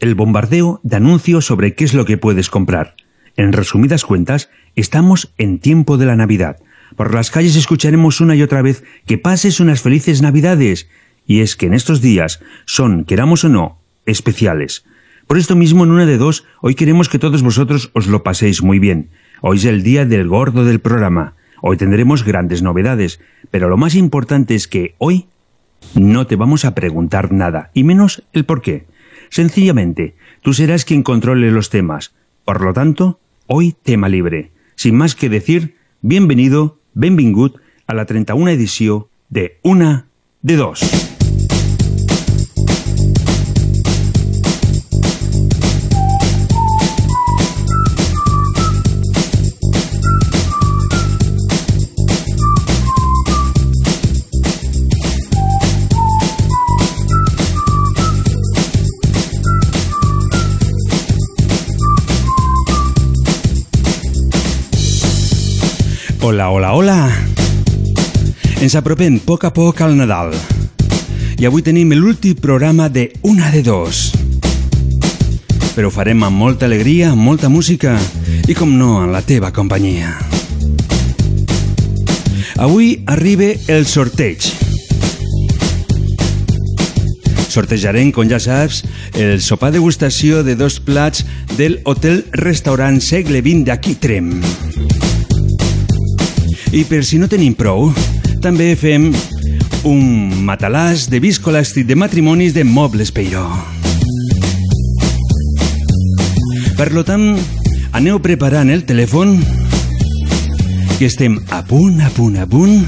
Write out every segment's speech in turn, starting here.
el bombardeo de anuncios sobre qué es lo que puedes comprar. En resumidas cuentas, estamos en tiempo de la Navidad. Por las calles escucharemos una y otra vez que pases unas felices Navidades. Y es que en estos días son, queramos o no, especiales. Por esto mismo, en una de dos, hoy queremos que todos vosotros os lo paséis muy bien. Hoy es el día del gordo del programa. Hoy tendremos grandes novedades, pero lo más importante es que hoy no te vamos a preguntar nada, y menos el por qué. Sencillamente, tú serás quien controle los temas. Por lo tanto, hoy tema libre. Sin más que decir, bienvenido, benvingut a la 31 edició de Una de Dos. Hola, hola, hola! Ens apropem a poc a poc al Nadal. I avui tenim l'últim programa de Una de Dos. Però ho farem amb molta alegria, amb molta música i, com no, en la teva companyia. Avui arriba el sorteig. Sortejarem, com ja saps, el sopar degustació de dos plats del Hotel Restaurant Segle XX d'aquí Trem. I per si no tenim prou, també fem un matalàs de viscolàstic de matrimonis de Mobles Peiró. Per lo tant, aneu preparant el telèfon que estem a punt, a punt, a punt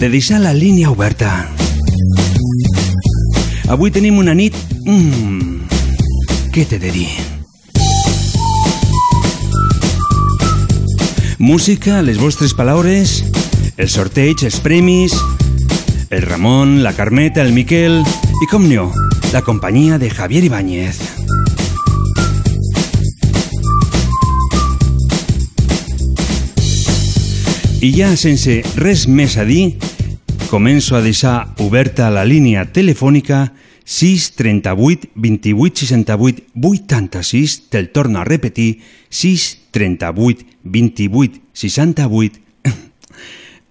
de deixar la línia oberta. Avui tenim una nit... Mmm, què t'he de dir? Música, les vostres paraules, el sorteig, els premis, el Ramon, la Carmeta, el Miquel i, com no, la companyia de Javier Ibáñez. I ja sense res més a dir, començo a deixar oberta la línia telefònica 6 38 28 68 86, te'l torno a repetir, 6 38 28 68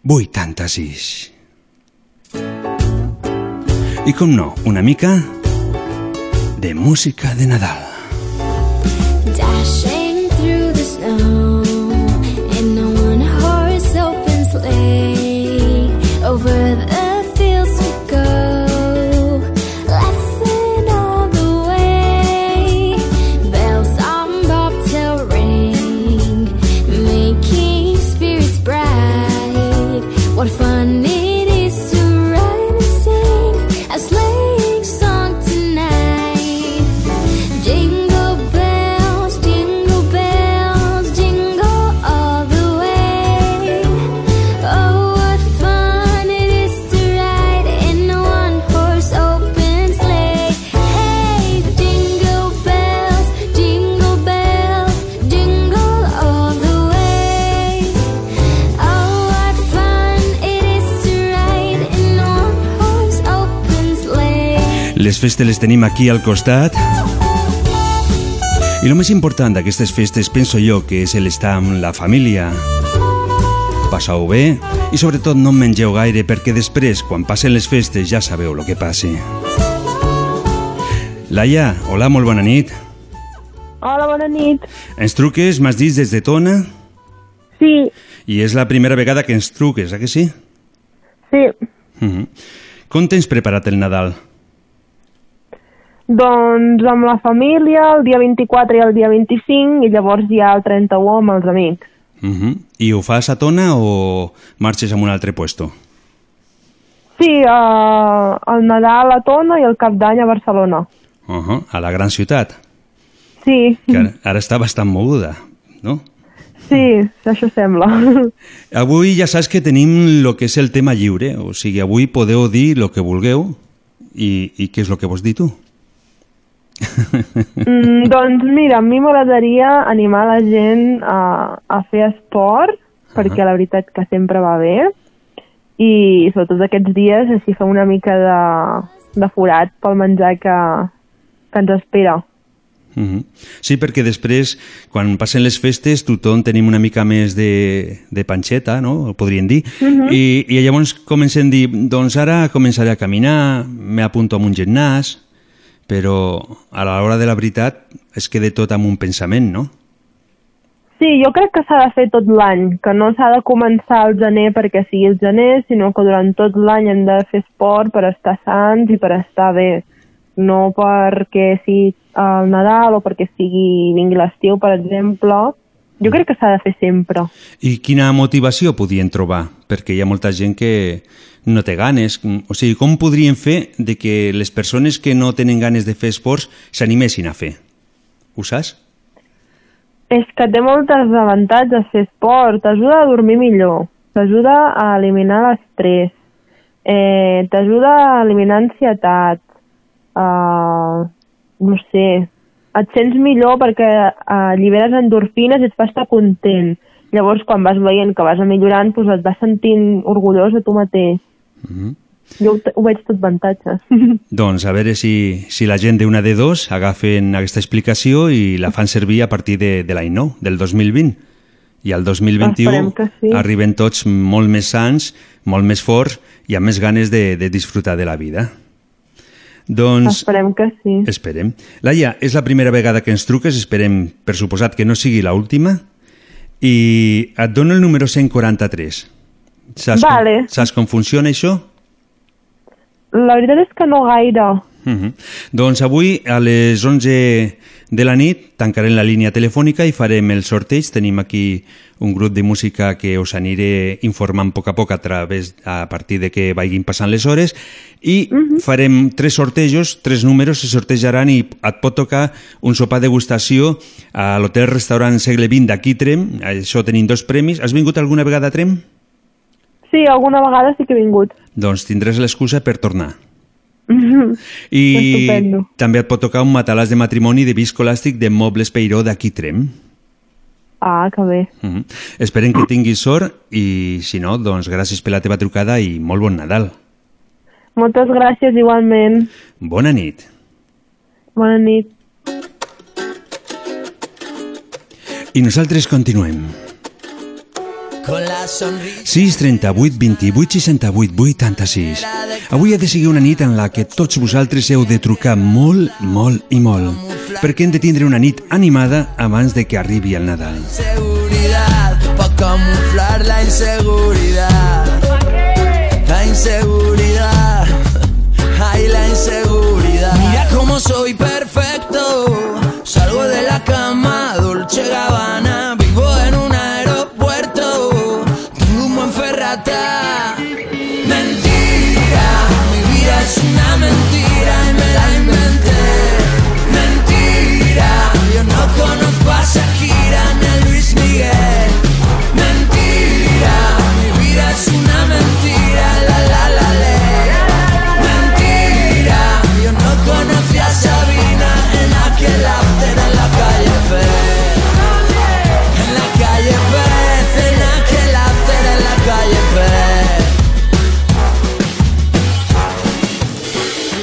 86. I com no, una mica de música de Nadal. Dashing through the snow in a one horse open sleigh. Over the Les festes les tenim aquí al costat. I el més important d'aquestes festes penso jo que és l'estar amb la família, passau bé i sobretot no en mengeu gaire perquè després, quan passen les festes, ja sabeu el que passi. Laia, hola, molt bona nit. Hola, bona nit. Ens truques, m'has dit, des de Tona? Sí, I és la primera vegada que ens truques, eh que sí? sí. Mm -hmm. Com tens preparat el Nadal? Doncs amb la família, el dia 24 i el dia 25, i llavors ja el 31 amb els amics. Mm -hmm. I ho fas a Tona o marxes a un altre puesto? Sí, uh, el Nadal a Tona i el Cap d'Any a Barcelona. Uh -huh. A la gran ciutat, Sí, que ara, ara està bastant moguda, no? sí, això sembla. Avui ja saps que tenim el que és el tema lliure, o sigui, avui podeu dir el que vulgueu i, i què és el que vols dir tu? Mm, doncs mira, a mi m'agradaria animar la gent a, a fer esport, perquè la veritat que sempre va bé, i sobretot aquests dies així fa una mica de, de forat pel menjar que, que ens espera. Uh -huh. Sí, perquè després, quan passen les festes, tothom tenim una mica més de, de panxeta, no? Podríem dir. Uh -huh. I, I llavors comencem a dir, doncs ara començaré a caminar, m'apunto a un gimnàs, però a l'hora de la veritat es queda tot amb un pensament, no? Sí, jo crec que s'ha de fer tot l'any, que no s'ha de començar al gener perquè sigui el gener, sinó que durant tot l'any hem de fer esport per estar sants i per estar bé. No perquè sigui el Nadal o perquè sigui vingui l'estiu, per exemple. Jo crec que s'ha de fer sempre. I quina motivació podien trobar? Perquè hi ha molta gent que no té ganes. O sigui, com podrien fer de que les persones que no tenen ganes de fer esports s'animessin a fer? Ho saps? És que té molts avantatges fer esport, t'ajuda a dormir millor, t'ajuda a eliminar l'estrès, eh, t'ajuda a eliminar ansietat, uh, no sé, et sents millor perquè uh, alliberes endorfines i et fa estar content. Llavors, quan vas veient que vas millorant, doncs et vas sentint orgullós de tu mateix. Mm -hmm. Jo ho, ho veig tot avantatges. Doncs a veure si, si la gent d'una de dos agafen aquesta explicació i la fan servir a partir de, de l'any nou, del 2020. I al 2021 Esperem que sí. arriben tots molt més sants, molt més forts i amb més ganes de, de disfrutar de la vida. Doncs Esperem que sí. esperem. Laia, és la primera vegada que ens truques, esperem, per suposat, que no sigui la última. I et dono el número 143. Saps, Vale. com, saps com funciona això? La veritat és que no gaire. Uh -huh. Doncs avui a les 11 de la nit tancarem la línia telefònica i farem el sorteig. Tenim aquí un grup de música que us aniré informant a poc a poc a través a partir de que vagin passant les hores i uh -huh. farem tres sortejos, tres números se sortejaran i et pot tocar un sopar degustació a l'hotel restaurant Segle XX d'aquí Trem. Això tenim dos premis. Has vingut alguna vegada a Trem? Sí, alguna vegada sí que he vingut. Doncs tindràs l'excusa per tornar. I Estupendo. també et pot tocar un matalàs de matrimoni de viscolàstic de Mobles Peiró d'aquí Trem. Ah, que bé. Uh -huh. Esperem que tinguis sort i, si no, doncs gràcies per la teva trucada i molt bon Nadal. Moltes gràcies igualment. Bona nit. Bona nit. I nosaltres continuem. Con la sonrisa 6 38 28 68 86. Avui ha de seguir una nit en la que tots vosaltres heu de trucar molt, molt i molt, perquè hem de tindre una nit animada abans de que arribi el Nadal. seguridad para camuflar la inseguridad. La inseguridad, ay la inseguridad. Mira cómo soy perfecto. Mentira y me la inventé. Mentira, yo no conozco a Shakira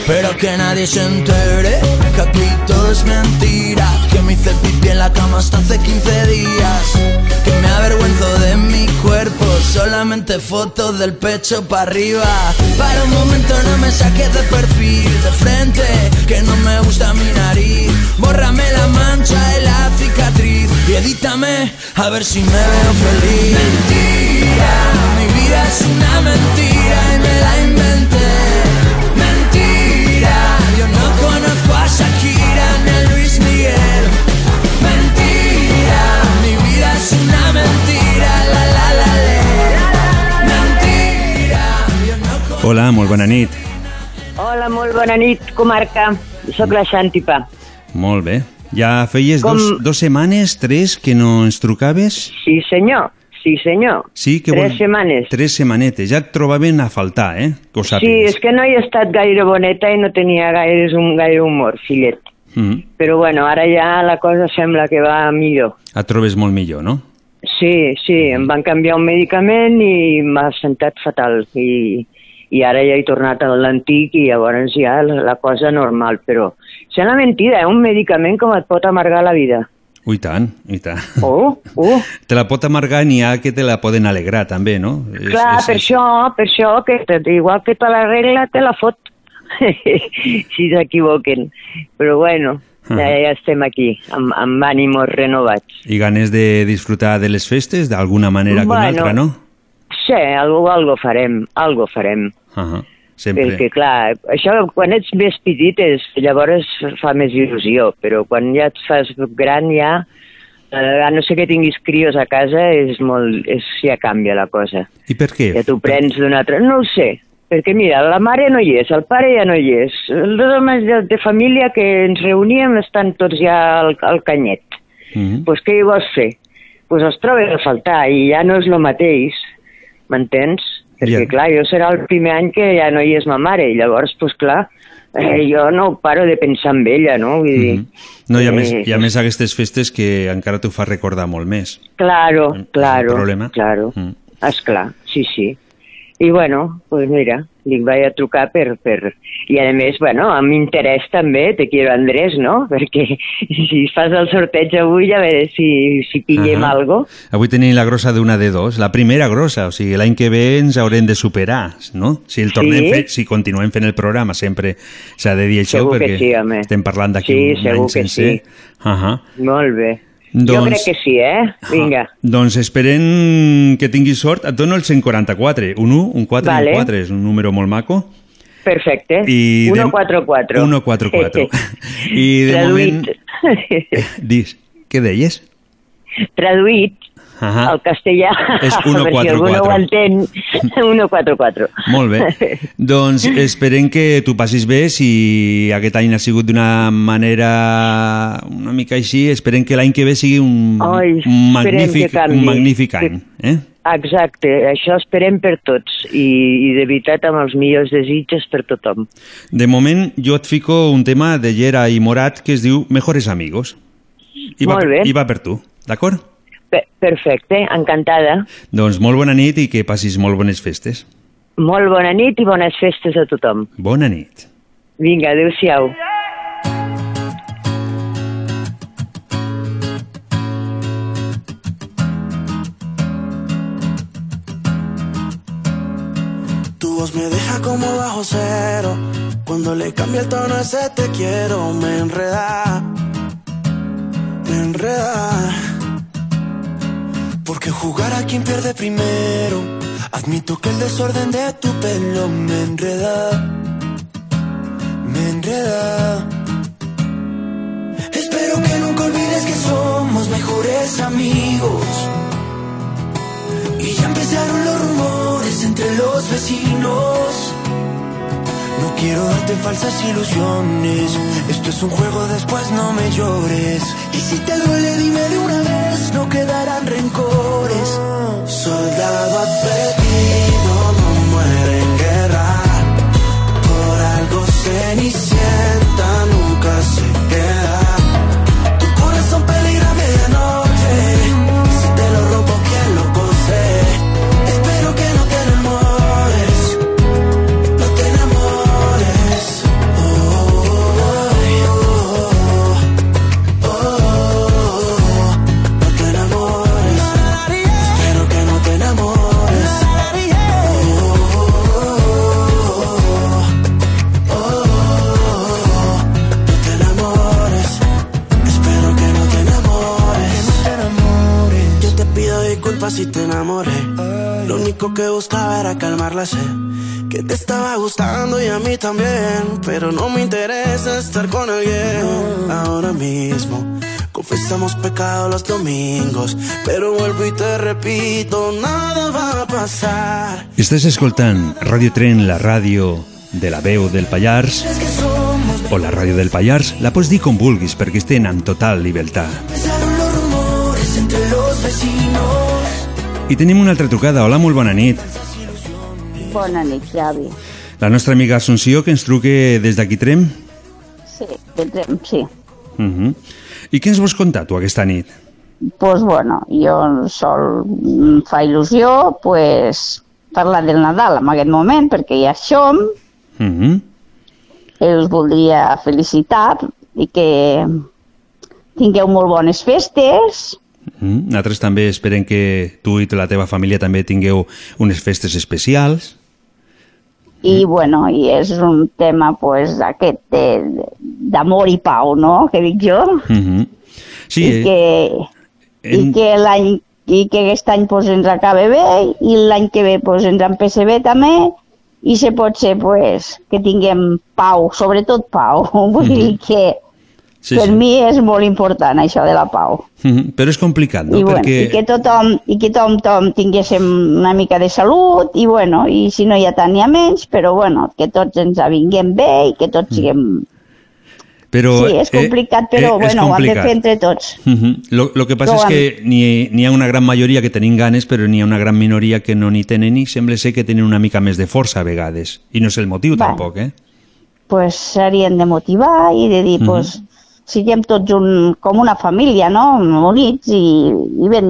Pero que nadie se entere que aquí todo es mentira Que me hice pipí en la cama hasta hace 15 días Que me avergüenzo de mi cuerpo Solamente fotos del pecho para arriba. Para un momento no me saques de perfil De frente, que no me gusta mi nariz. Bórrame la mancha y la cicatriz Y edítame a ver si me veo feliz. Mentira, mi vida es una mentira y me la inventé Hola, molt bona nit. Hola, molt bona nit, comarca. Soc la Xantipa. Molt bé. Ja feies Com- dos, dos setmanes, tres, que no ens trucaves? Sí, senyor. Sí, senyor. Sí, que Tres bon- setmanes. Tres setmanetes. Ja et trobaven a faltar, eh? Que ho Sí, sàpigues. és que no he estat gaire boneta i no tenia gaire, un, gaire humor, fillet. Mm. Però bueno, ara ja la cosa sembla que va millor. Et trobes molt millor, no? Sí, sí, em van canviar un medicament i m'ha sentat fatal. I, I ara ja he tornat a l'antic i llavors ja la, la cosa normal. Però és una mentida, eh? un medicament com et pot amargar la vida. Ui, tant, i tant. Oh, oh. Te la pot amargar n'hi ha que te la poden alegrar, també, no? És- Clar, és- per això, per això, que igual que te la regla, te la fot. si s'equivoquen. Però bueno, ja, ja estem aquí, amb, amb ànimos renovats. I ganes de disfrutar de les festes d'alguna manera que una Bueno. altra, no? Sí, algo, algo farem, algo farem. Uh -huh. Sempre. Perquè, clar, això quan ets més petit és, llavors fa més il·lusió, però quan ja et fas gran ja, eh, a no ser que tinguis crios a casa, és molt, és, ja canvia la cosa. I per què? Ja t'ho prens d'una altra... No ho sé, perquè mira, la mare no hi és, el pare ja no hi és. Els homes de, de família que ens reuníem estan tots ja al, al canyet. Mm -hmm. Doncs pues, què hi vols fer? Doncs pues els trobes a faltar i ja no és el mateix, m'entens? Perquè, Ja. clar, jo serà el primer any que ja no hi és ma mare, i llavors, doncs pues, clar, eh, jo no paro de pensar en ella, no? Vull dir, Mhm. No, i a, més, eh, i a més aquestes festes que encara t'ho fa recordar molt més. Claro, claro, problema. claro. Mm. Esclar, sí, sí. I bueno, pues mira, dic, vaig a trucar per... per... I a més, bueno, amb interès també, te quiero Andrés, no? Perquè si fas el sorteig avui ja veuré si, si pillem Ahà. algo. Avui tenim la grossa d'una de dos, la primera grossa, o sigui, l'any que ve ens haurem de superar, no? Si el tornem Sí. fet, si continuem fent el programa, sempre s'ha de dir això, Segur que perquè sí, home. estem parlant d'aquí Sí, un segur any que sencer. sí. Ahà. Molt bé. Doncs- Jo crec que sí, eh? Vinga. Doncs esperem que tinguis sort. Et dono el 144, un 1, un 4 Vale. i un 4, és un número molt maco. Perfecte. I de- 144. 144. I de moment... Traduït. Dis, què deies? Traduït Ahà. al castellà. És per si algú no ho 144. entén. 144. Molt bé. doncs esperem que tu passis bé. Si aquest any ha sigut d'una manera una mica així, esperem que l'any que ve sigui un, Ai, un, magnífic, un magnífic any. Eh? Exacte, això esperem per tots i, i de veritat amb els millors desitjos per tothom. De moment, jo et fico un tema de Llera i Morat que es diu Mejores Amigos. I va, Molt bé. I va per tu, d'acord? Pe- Perfecte, encantada. Doncs molt bona nit i que passis molt bones festes. Molt bona nit i bones festes a tothom. Bona nit. Vinga, adeu-siau. Tu voz me deja como bajo cero. Cuando le cambia el tono a ese te quiero, me enreda. Me enreda. Porque jugar a quien pierde primero. Admito que el desorden de tu pelo me enreda. Me enreda. Espero que nunca olvides que somos mejores amigos. Y ya empezaron los rumores entre los vecinos. Quiero darte falsas ilusiones. Esto es un juego, después no me llores. Y si te duele, dime de una vez, no quedarán rencores. Soldado perdido no muere en guerra. Por algo cenicienta nunca se único que buscaba era calmar la sed. Que te estaba gustando y a mí también. Pero no me interesa estar con alguien ahora mismo. Confesamos pecado los domingos. Pero vuelvo y te repito, nada va a pasar. Estàs escoltant Radio Tren, la ràdio de la veu del Pallars, o la ràdio del Pallars, la pots dir com vulguis perquè estem en total llibertat. I tenim una altra trucada. Hola, molt bona nit. Bona nit, Javi. La nostra amiga Assumpció, que ens truque des d'aquí Trem. Sí, tindrem, sí. Uh -huh. I què ens vols contar tu aquesta nit? pues bueno, jo sol fa il·lusió pues, parlar del Nadal en aquest moment, perquè ja som, Uh -huh. els voldria felicitar i que tingueu molt bones festes, Mm. Nosaltres també esperem que tu i la teva família també tingueu unes festes especials. i bueno, i és un tema pues, aquest d'amor i pau, no?, que dic jo, Mm -hmm. Sí, i eh, que, i en- que l'any i que aquest any pues, ens acabe bé i l'any que ve pues, ens empece bé també i si pot ser pues, que tinguem pau, sobretot pau. Vull dir que sí, per sí. mi és molt important això de la pau. Mhm, Però és complicat, no? I, bueno, Perquè... I que tothom, i que tothom, tothom tinguéssim una mica de salut i bueno, i si no hi ha tant ni ha menys, però bueno, que tots ens avinguem bé i que tots Mm. siguem... Però, sí, és complicat, però eh, bueno, ho hem de complicat. fer entre tots. Mhm. Lo, lo que passa Però és que n'hi n'hi ha una gran majoria que tenim ganes, però n'hi ha una gran minoria que no n'hi tenen i sembla ser que tenen una mica més de força a vegades. I no és el motiu, Va. tampoc, eh? pues s'haurien de motivar i de dir, Mhm. pues, siguem tots un, com una família, no?, units i, i ben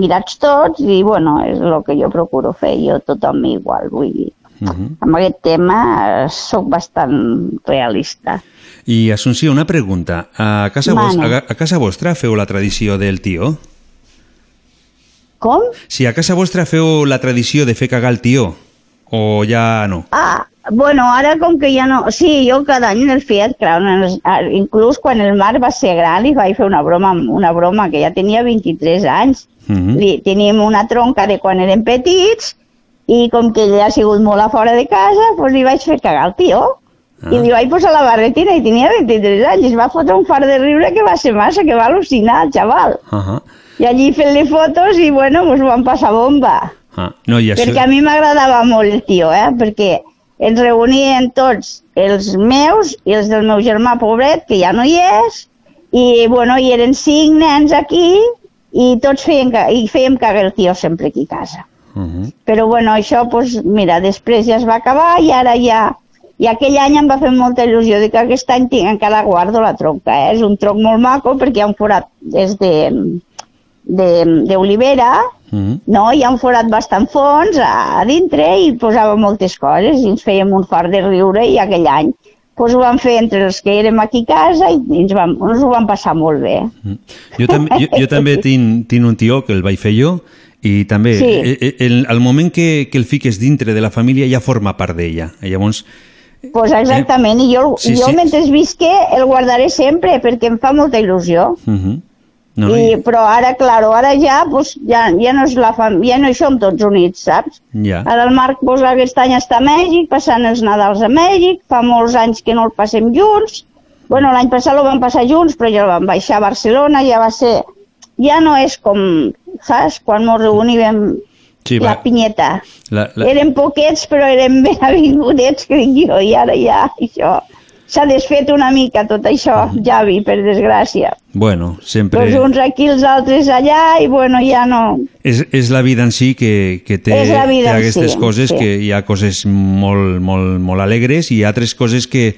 mirats tots i, bueno, és el que jo procuro fer, jo tothom igual, vull dir. Mhm. Amb aquest tema eh, sóc bastant realista. I, Assumpció, una pregunta. A casa, vos, Mana. a, casa vostra feu la tradició del tió? Com? Si a casa vostra feu la tradició de fer cagar el tió, o ja no? Ah, bueno, ara com que ja no... Sí, jo cada any el feia, clar, en- inclús quan el Marc va ser gran li vaig fer una broma, una broma que ja tenia 23 anys. Mhm. Li, teníem una tronca de quan érem petits i com que ell ha sigut molt a fora de casa, doncs li vaig fer cagar el tio. Ah. I li vaig posar la barretina i tenia 23 anys. I es va fotre un far de riure que va ser massa, que va al·lucinar el xaval. Uh -huh. I allí fent-li fotos i, bueno, ens vam passar bomba. ah. No, i això... Perquè a mi m'agradava molt el tio, eh? Perquè ens reunien tots els meus i els del meu germà pobret, que ja no hi és, i, bueno, hi eren cinc nens aquí i tots feien, i fèiem cagar el tio sempre aquí a casa. Uh -huh. Però, bueno, això, pues, mira, després ja es va acabar i ara ja... I aquell any em va fer molta il·lusió de que aquest any tinc, encara guardo la tronca, eh? És un tronc molt maco perquè hi ha un forat des de de- d'olivera, Mhm. no? Hi ha un forat bastant fons a, a dintre i posava moltes coses i ens fèiem un fart de riure i aquell any pues, ho vam fer entre els que érem aquí a casa i ens, vam, ens ho vam passar molt bé. Jo, també, jo, jo també tinc, tinc un tió que el vaig fer jo i també Sí. eh, eh, el, el moment que, que el fiques dintre de la família ja forma part d'ella. Llavors, Pues exactament, i jo, Sí, jo sí. mentre visque el guardaré sempre perquè em fa molta il·lusió. uh -huh. No, I, i, però ara, claro, ara ja, pues, ja, ja, no és la fam ja no hi som tots units, saps? ja. Ara el Marc pues, aquest any està a Mèxic, passant els Nadals a Mèxic, fa molts anys que no el passem junts. Bueno, l'any passat ho vam passar junts, però ja el vam baixar a Barcelona, ja va ser... Ja no és com, saps, quan ens reuníem Sí, la va, pinyeta. la, la, Érem poquets, però érem ben avinguts, que dic jo, i ara ja això... S'ha desfet una mica tot això, Javi, per desgràcia. bueno, sempre... Tots uns aquí, els altres allà, i bueno, ja no... És, és la vida en si que, que té, És la vida té aquestes si, coses, sí. que hi ha coses molt, molt, molt alegres i altres coses que,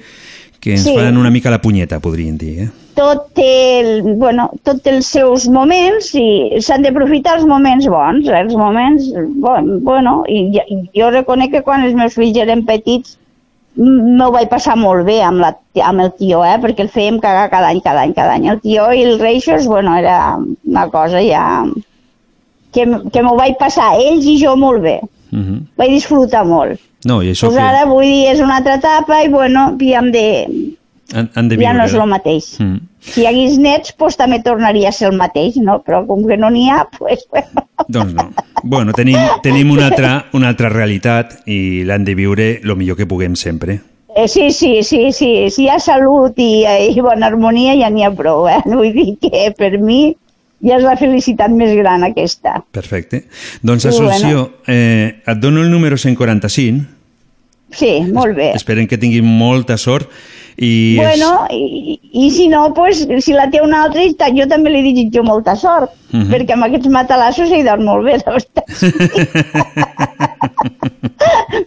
que ens Sí. fan una mica la punyeta, podríem dir. Eh? tot té, el, bueno, tot té els seus moments i s'han d'aprofitar els moments bons, eh? els moments, bon, bueno, i i jo reconec que quan els meus fills eren petits m'ho vaig passar molt bé amb, la, amb el tio, eh? perquè el fèiem cagar cada any, cada any, cada any. El tio i el Reixos, bueno, era una cosa ja que, que m'ho vaig passar ells i jo molt bé. Uh -huh. Vaig disfrutar molt. No, i això Pues que ara, vull dir, és una altra etapa i, bueno, ja hem de... han, han de ja no viure. és el mateix. Mm. Si hi hagués nets, doncs també tornaria a ser el mateix, no? Però com que no n'hi ha, doncs... Bueno. Doncs no. Bueno, tenim, tenim una, altra, una altra realitat i l'han de viure el millor que puguem sempre. Eh, sí, sí, sí, sí. Si hi ha salut i, i bona harmonia ja n'hi ha prou, eh? Vull dir que per mi ja és la felicitat més gran aquesta. Perfecte. Doncs, Sí, Assumpció, eh, et dono el número 145. Sí, molt bé. Esperem que tinguin molta sort i... Bueno, i, i si no, pues, si la té una altra, i jo també li desitjo molta sort, Mhm. perquè amb aquests matalassos ell dorm molt bé, la veritat.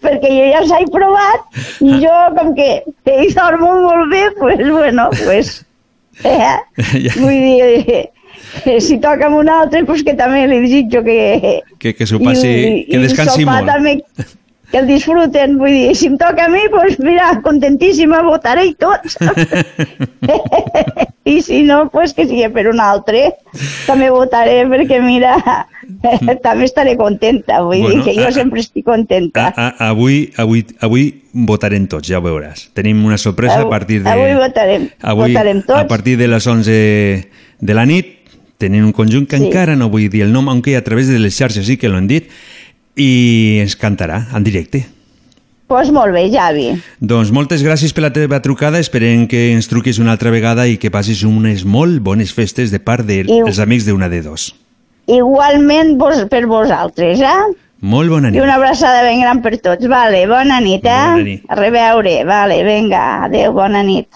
perquè jo ja s'he provat i jo, com que ell dormo molt bé, pues, bueno, pues, eh, Ja. vull dir, eh, si toca amb un altre, pues que també li desitjo que... Que, que s'ho passi, i- que i descansi sopar molt. També, que el disfruten, vull dir, si em toca a mi, doncs mira, contentíssima, votaré i tots. I si no, pues que sigui per un altre, també votaré perquè mira, també estaré contenta, vull Bueno, dir que jo a- sempre estic contenta. A, a, avui, avui, avui votarem tots, ja ho veuràs. Tenim una sorpresa a Avui- partir de... avui votarem, votarem tots. A partir de les 11 de la nit, tenim un conjunt que Sí. encara no vull dir el nom, aunque a través de les xarxes sí que l'han dit, i ens cantarà en directe. Doncs pues molt bé, Javi. Doncs moltes gràcies per la teva trucada, esperem que ens truquis una altra vegada i que passis unes molt bones festes de part dels I- de, amics d'una de dos. Igualment vos, per vosaltres, eh? Molt bona I nit. una abraçada ben gran per tots. Vale, bona nit, eh? Bona nit. A reveure. Vale, vinga, adeu, bona nit.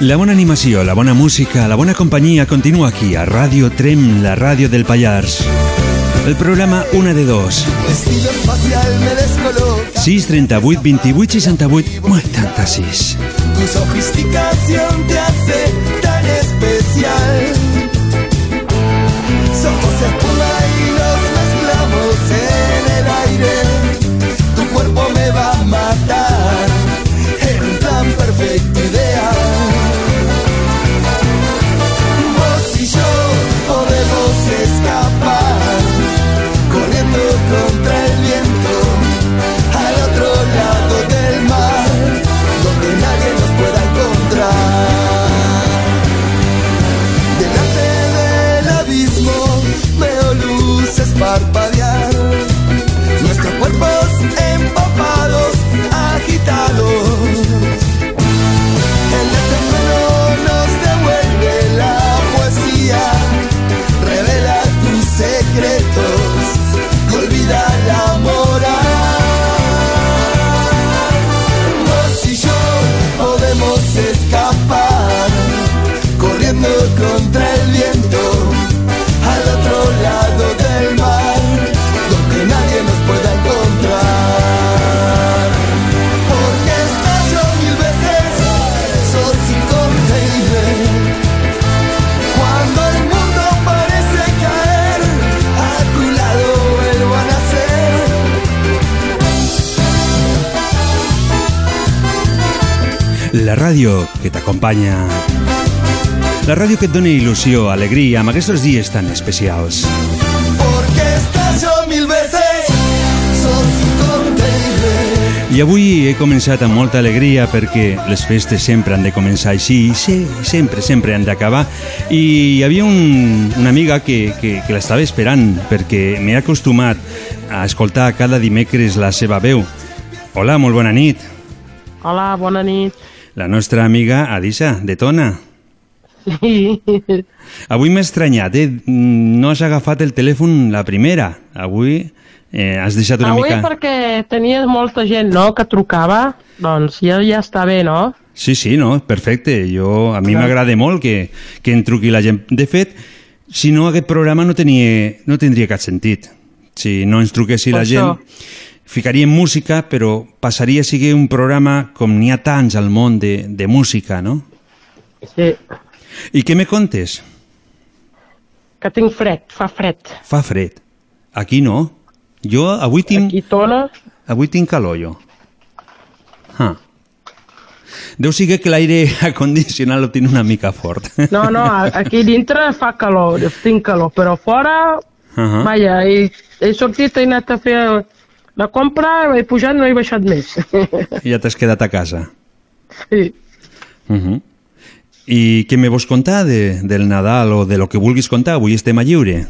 La bona animació, la bona música, la bona companyia continua aquí, a Ràdio Trem, la ràdio del Pallars. El programa Una de Dos. Estilo espacial me descoloca. 6 38 28 68 86. Tu sofisticación te hace que t'acompanya. La ràdio que et dona il·lusió, alegria, amb aquests dies tan especials. Porque estallo mil veces, sos. I avui he començat amb molta alegria perquè les festes sempre han de començar així i sí, sempre, sempre han d'acabar. I hi havia un, una amiga que, que, que l'estava esperant perquè m'he acostumat a escoltar cada dimecres la seva veu. Hola, molt bona nit. Hola, bona nit. La nostra amiga Adisa, de Tona. Sí. Avui m'he estranyat, eh? No has agafat el telèfon la primera. Avui eh, has deixat una Avui mica... perquè tenies molta gent, no?, que trucava, doncs ja, ja està bé, no? Sí, sí, no, perfecte. Jo, a mi m'agrada molt que, que en truqui la gent. De fet, si no, aquest programa no, tenia, no tindria cap sentit. Si no ens truquessi Per la això. Ficaríem música, però passaria a ser un programa com n'hi ha tants al món de, de música, no? Sí. I què me contes? Que tinc fred, fa fred. Fa fred. Aquí no. Jo avui tinc... Aquí tona. Avui tinc calor, jo. Ah. Deu ser que l'aire acondicionat lo tinc una mica fort. No, no, aquí dintre fa calor, tinc calor, però fora, Uh -huh. vaja, he, he sortit, he anat a fer La compra he pujat, no he baixat més. I ja t'has quedat a casa. sí. Uh -huh. I què me vols contar de, del Nadal o de lo que vulguis contar? Avui estem a lliure.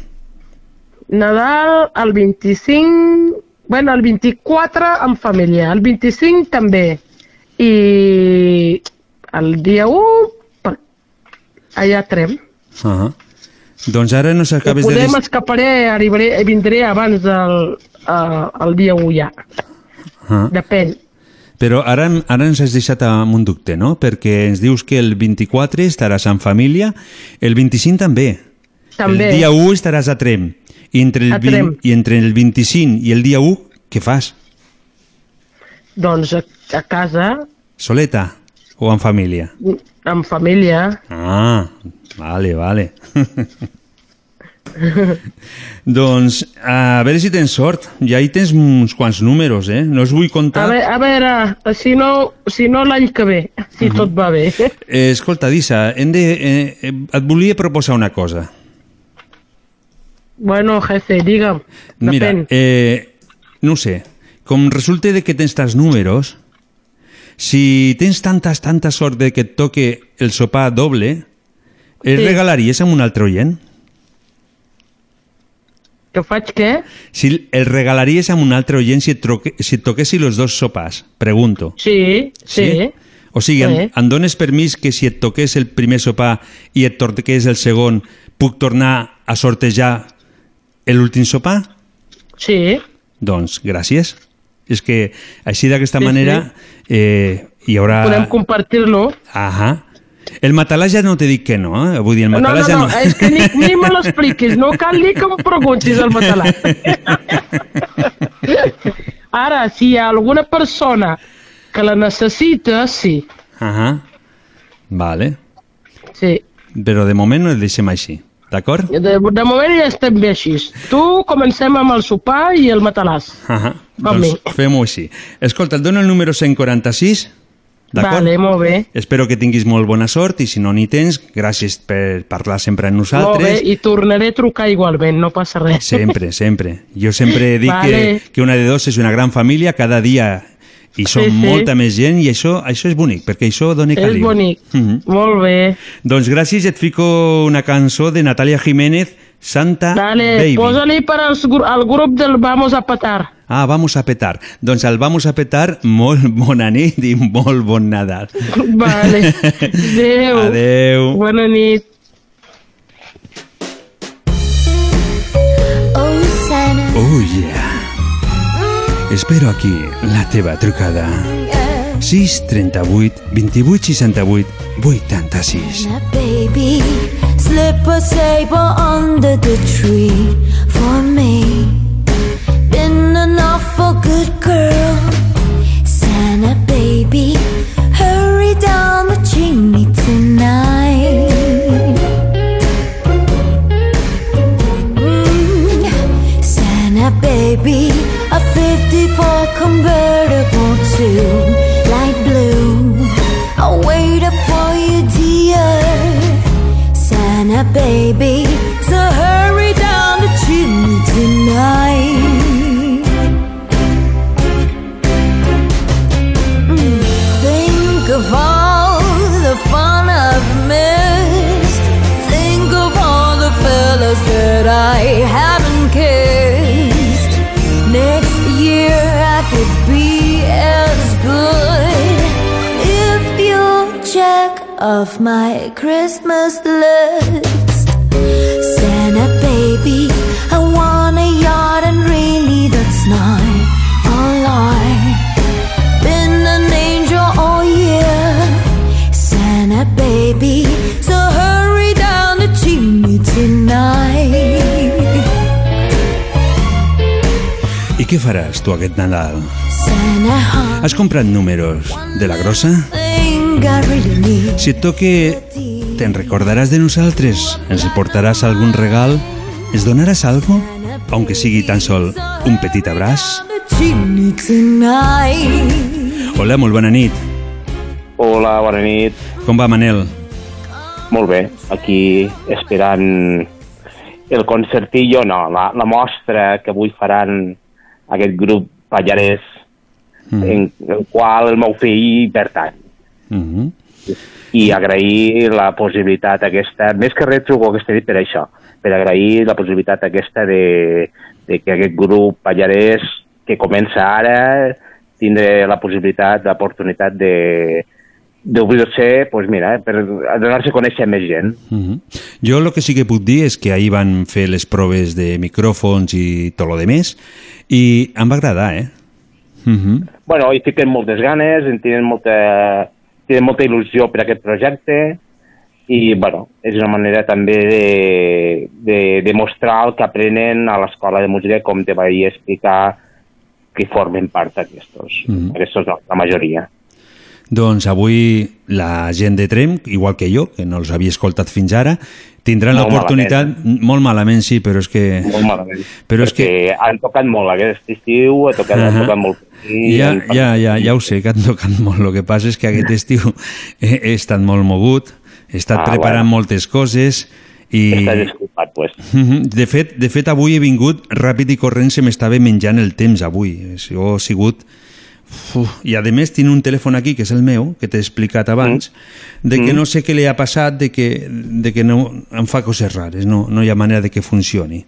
Nadal, el 25... Bueno, el 24 en família, el 25 també. I el dia 1, per... allà Trem. Uh -huh. Doncs ara no s'acabes de... podem escaparé, arribaré, vindré abans del uh, el dia 1 ja. -huh. Depèn. Però ara, ara ens has deixat amb un dubte, no? Perquè ens dius que el 24 estaràs en família, el 25 també. També. El dia 1 estaràs a Trem. I entre el, A 20, Trem. i entre el 25 i el dia 1, què fas? Doncs a, a casa, Soleta o en família? amb família. Ah, vale, vale. doncs, a veure si tens sort. Ja hi tens uns quants números, eh? No els vull A, comptar. ve, a veure, si no, si no l'any que ve, si tot va bé. Eh, escolta, Dissa, hem de, eh, et volia proposar una cosa. Bueno, jefe, digue'm. Mira, Depèn. eh, no sé, com resulta de que tens tants números, si tens tantes, tanta sort de que et toque el sopar doble, el Sí. regalaries a un altre oient? Que faig què? Si el regalaries a un altre oient si et, troque, si et toquessi els dos sopars? Pregunto. Sí, sí. O sigui, em, Sí. em dones permís que si et toqués el primer sopar i et toqués el segon, puc tornar a sortejar l'últim sopar? Sí. Doncs gràcies. És que així d'aquesta Sí, manera eh, hi haurà... Podem compartir-lo. Ahà. El matalàs ja no t'he dit que no, eh? Vull dir, el No, no, matalàs no, ja no... és que ni, ni me l'expliquis, no cal ni que em preguntis el matalà. Ara, si hi ha alguna persona que la necessita, sí. Ahà. Vale. Sí. Però de moment no el deixem així, d'acord? De, de moment ja estem bé així. Tu comencem amb el sopar i el matalàs. Ahà. Doncs fem-ho així. Escolta, et dono el número 146, d'acord? Vale, molt bé. Espero que tinguis molt bona sort i si no n'hi tens, gràcies per parlar sempre amb Molt bé, nosaltres. i tornaré a trucar igualment, no passa res. Sempre, sempre. Jo sempre dic Vale. que, que una de dos és una gran família, cada dia hi som Sí, sí. molta més gent i això, això és bonic, perquè això dona És caliu. bonic. Mhm. Molt bé. Doncs gràcies, et fico una cançó de Natalia Jiménez, Santa Dale, Baby. posa-li per als gru- al grup del Vamos a Petar. Ah, vamos a petar. Doncs el vamos a petar, molt bona nit i molt bon Nadal. Vale. Adéu. Adéu. Bona nit. Oh, Santa. Oh, yeah. Espero aquí la teva trucada. 6 38 28 68 86. Now, baby, slip a saber under the tree for me. Been an awful good girl, Santa baby. Hurry down the chimney tonight. Mm, Santa baby, a 54 convertible baby, so hurry down the chimney tonight. Mm, Think of all the fun I've missed. Think of all the that I haven't off my Christmas list. Santa baby, I want a yacht and really that's not a lie. Been an angel all year, Santa baby, so hurry down the chimney tonight. I què faràs tu aquest Nadal? Has comprat números de la grossa? Si et toque, te'n recordaràs de nosaltres? Ens portaràs algun regal? Ens donaràs algo? Aunque sigui tan sol un petit abraç? Hola, molt bona nit. Hola, bona nit. Com va, Manel? Molt bé, aquí esperant el concertillo, no, la, la mostra que avui faran aquest grup Pallarès, Mm. en el qual el meu fill pertany. Mhm. I agrair la possibilitat aquesta, més que res truco aquesta nit per això, per agrair la possibilitat aquesta de, de que aquest grup Pallarès que comença ara tindre la possibilitat, l'oportunitat de d'obrir-se, pues mira, per donar-se a conèixer a més gent. Mhm. Jo el que sí que puc dir és que ahir van fer les proves de micròfons i tot lo de més i em va agradar, eh? Mhm. bueno, hi fiquen moltes ganes, en tenen molta, tenen molta il·lusió per aquest projecte i, bueno, és una manera també de, de demostrar el que aprenen a l'escola de música, com te vaig explicar, que formen part d'aquestos, Mhm. aquestos no, la majoria. Doncs avui la gent de Trem, igual que jo, que no els havia escoltat fins ara, tindran l'oportunitat... Molt malament, sí, però és que... Molt malament. Però és Perquè han tocat molt aquest estiu, ha tocat, han Ahà. tocat molt. I Ja, han- ja, ja, ja ho sé, que han tocat molt. El que passa és que aquest estiu he, he estat molt mogut, he estat Ah, preparant bueno. moltes coses i... Disculpat, pues. De fet, de fet, avui he vingut ràpid i corrent, se m'estava menjant el temps avui. Això ha sigut... Uf, I a més tinc un telèfon aquí, que és el meu, que t'he explicat abans, de que Mm. no sé què li ha passat, de que, de que no, em fa coses rares, no, no hi ha manera de que funcioni.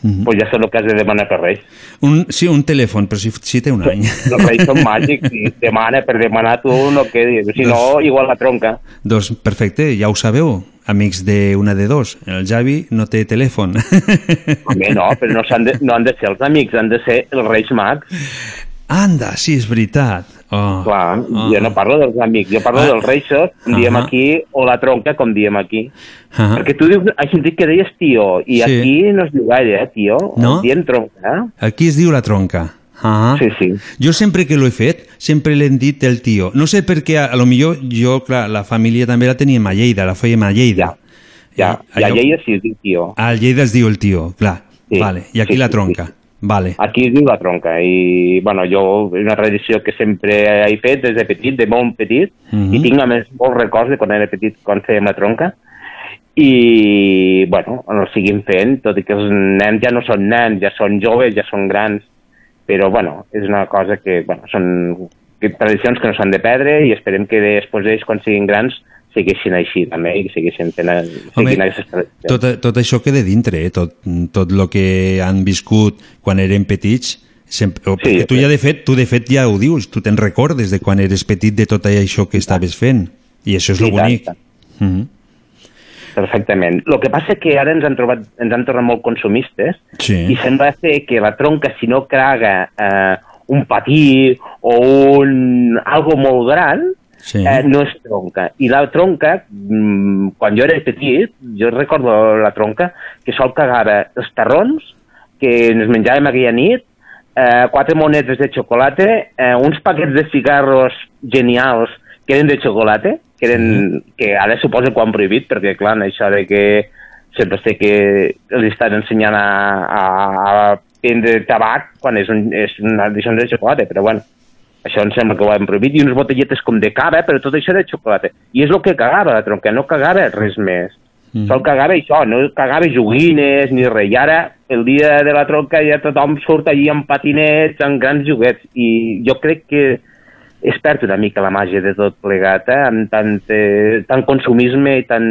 Pues ja sé el que has de demanar per Reis. Un, sí, un telèfon, però si, si té un any. Els Reis són màgics i demana per demanar tu no quedis. Si no, igual la tronca. Doncs perfecte, ja ho sabeu, amics de una de dos. El Javi no té telèfon. Home, no, però no, s'han de, no han de ser els amics, han de ser els Reis Mags. Anda, sí, és veritat. Oh, Clar, jo no parlo dels amics, jo parlo Ah. dels Reixos, com diem Ahà. aquí, o la tronca, com diem aquí. Ah. Perquè tu dius, has sentit que deies tio, i Sí. aquí no es diu gaire, eh, tio. No? Diem tronca, eh? Aquí es diu la tronca. Ah. Sí, sí. Jo sempre que l'ho he fet, sempre l'hem dit el tio. No sé per què, a, a lo millor jo, clar, la família també la teníem a Lleida, la fèiem a Lleida. Ja, I i a allò- Lleida sí es diu tio. A Lleida es diu el tio, clar. Sí, vale. I aquí sí, la sí, tronca. Vale. Aquí es diu la tronca, i, bueno, jo, és una tradició que sempre he fet des de petit, de molt petit, Mhm. i tinc, a més, molts records de quan era petit, quan fèiem la tronca, i, bueno, el seguim fent, tot i que els nens ja no són nens, ja són joves, ja són grans, però, bueno, és una cosa que, bueno, són tradicions que no s'han de perdre i esperem que després d'ells, quan siguin grans, segueixin així també i que segueixin fent Home, aquestes. Tot, tot això queda dintre, eh? tot, tot el que han viscut quan eren petits, sempre, sí, tu ja de fet, tu de fet ja ho dius, tu te'n recordes de quan eres petit de tot això que estaves fent, i això és I lo tant, bonic. tant. Mhm. Perfectament. El que passa és que ara ens han, trobat, ens han tornat molt consumistes Sí. i sembla ser que la tronca, si no caga eh, un patí o un algo molt gran, Sí. eh, no és tronca. I la tronca, mm, quan jo era petit, jo recordo la tronca, que sol cagava els tarrons que ens menjàvem aquella nit, eh, quatre monedes de xocolata, eh, uns paquets de cigarros genials que eren de xocolata, que, eren, que ara suposo que ho han prohibit, perquè clar, això de que sempre sé que els estan ensenyant a, a, a prendre tabac quan és, un, és una edició de xocolata, però bueno, això em sembla que ho han prohibit, i unes botelletes com de cava, però tot això de xocolata. I és el que cagava la tronca, no cagava res més. Mm. Sol cagava això, no cagava joguines ni res. I ara, el dia de la tronca, ja tothom surt allí amb patinets, amb grans joguets, i jo crec que es perd una mica la màgia de tot plegat, eh? amb tant, eh, tant consumisme i, tant,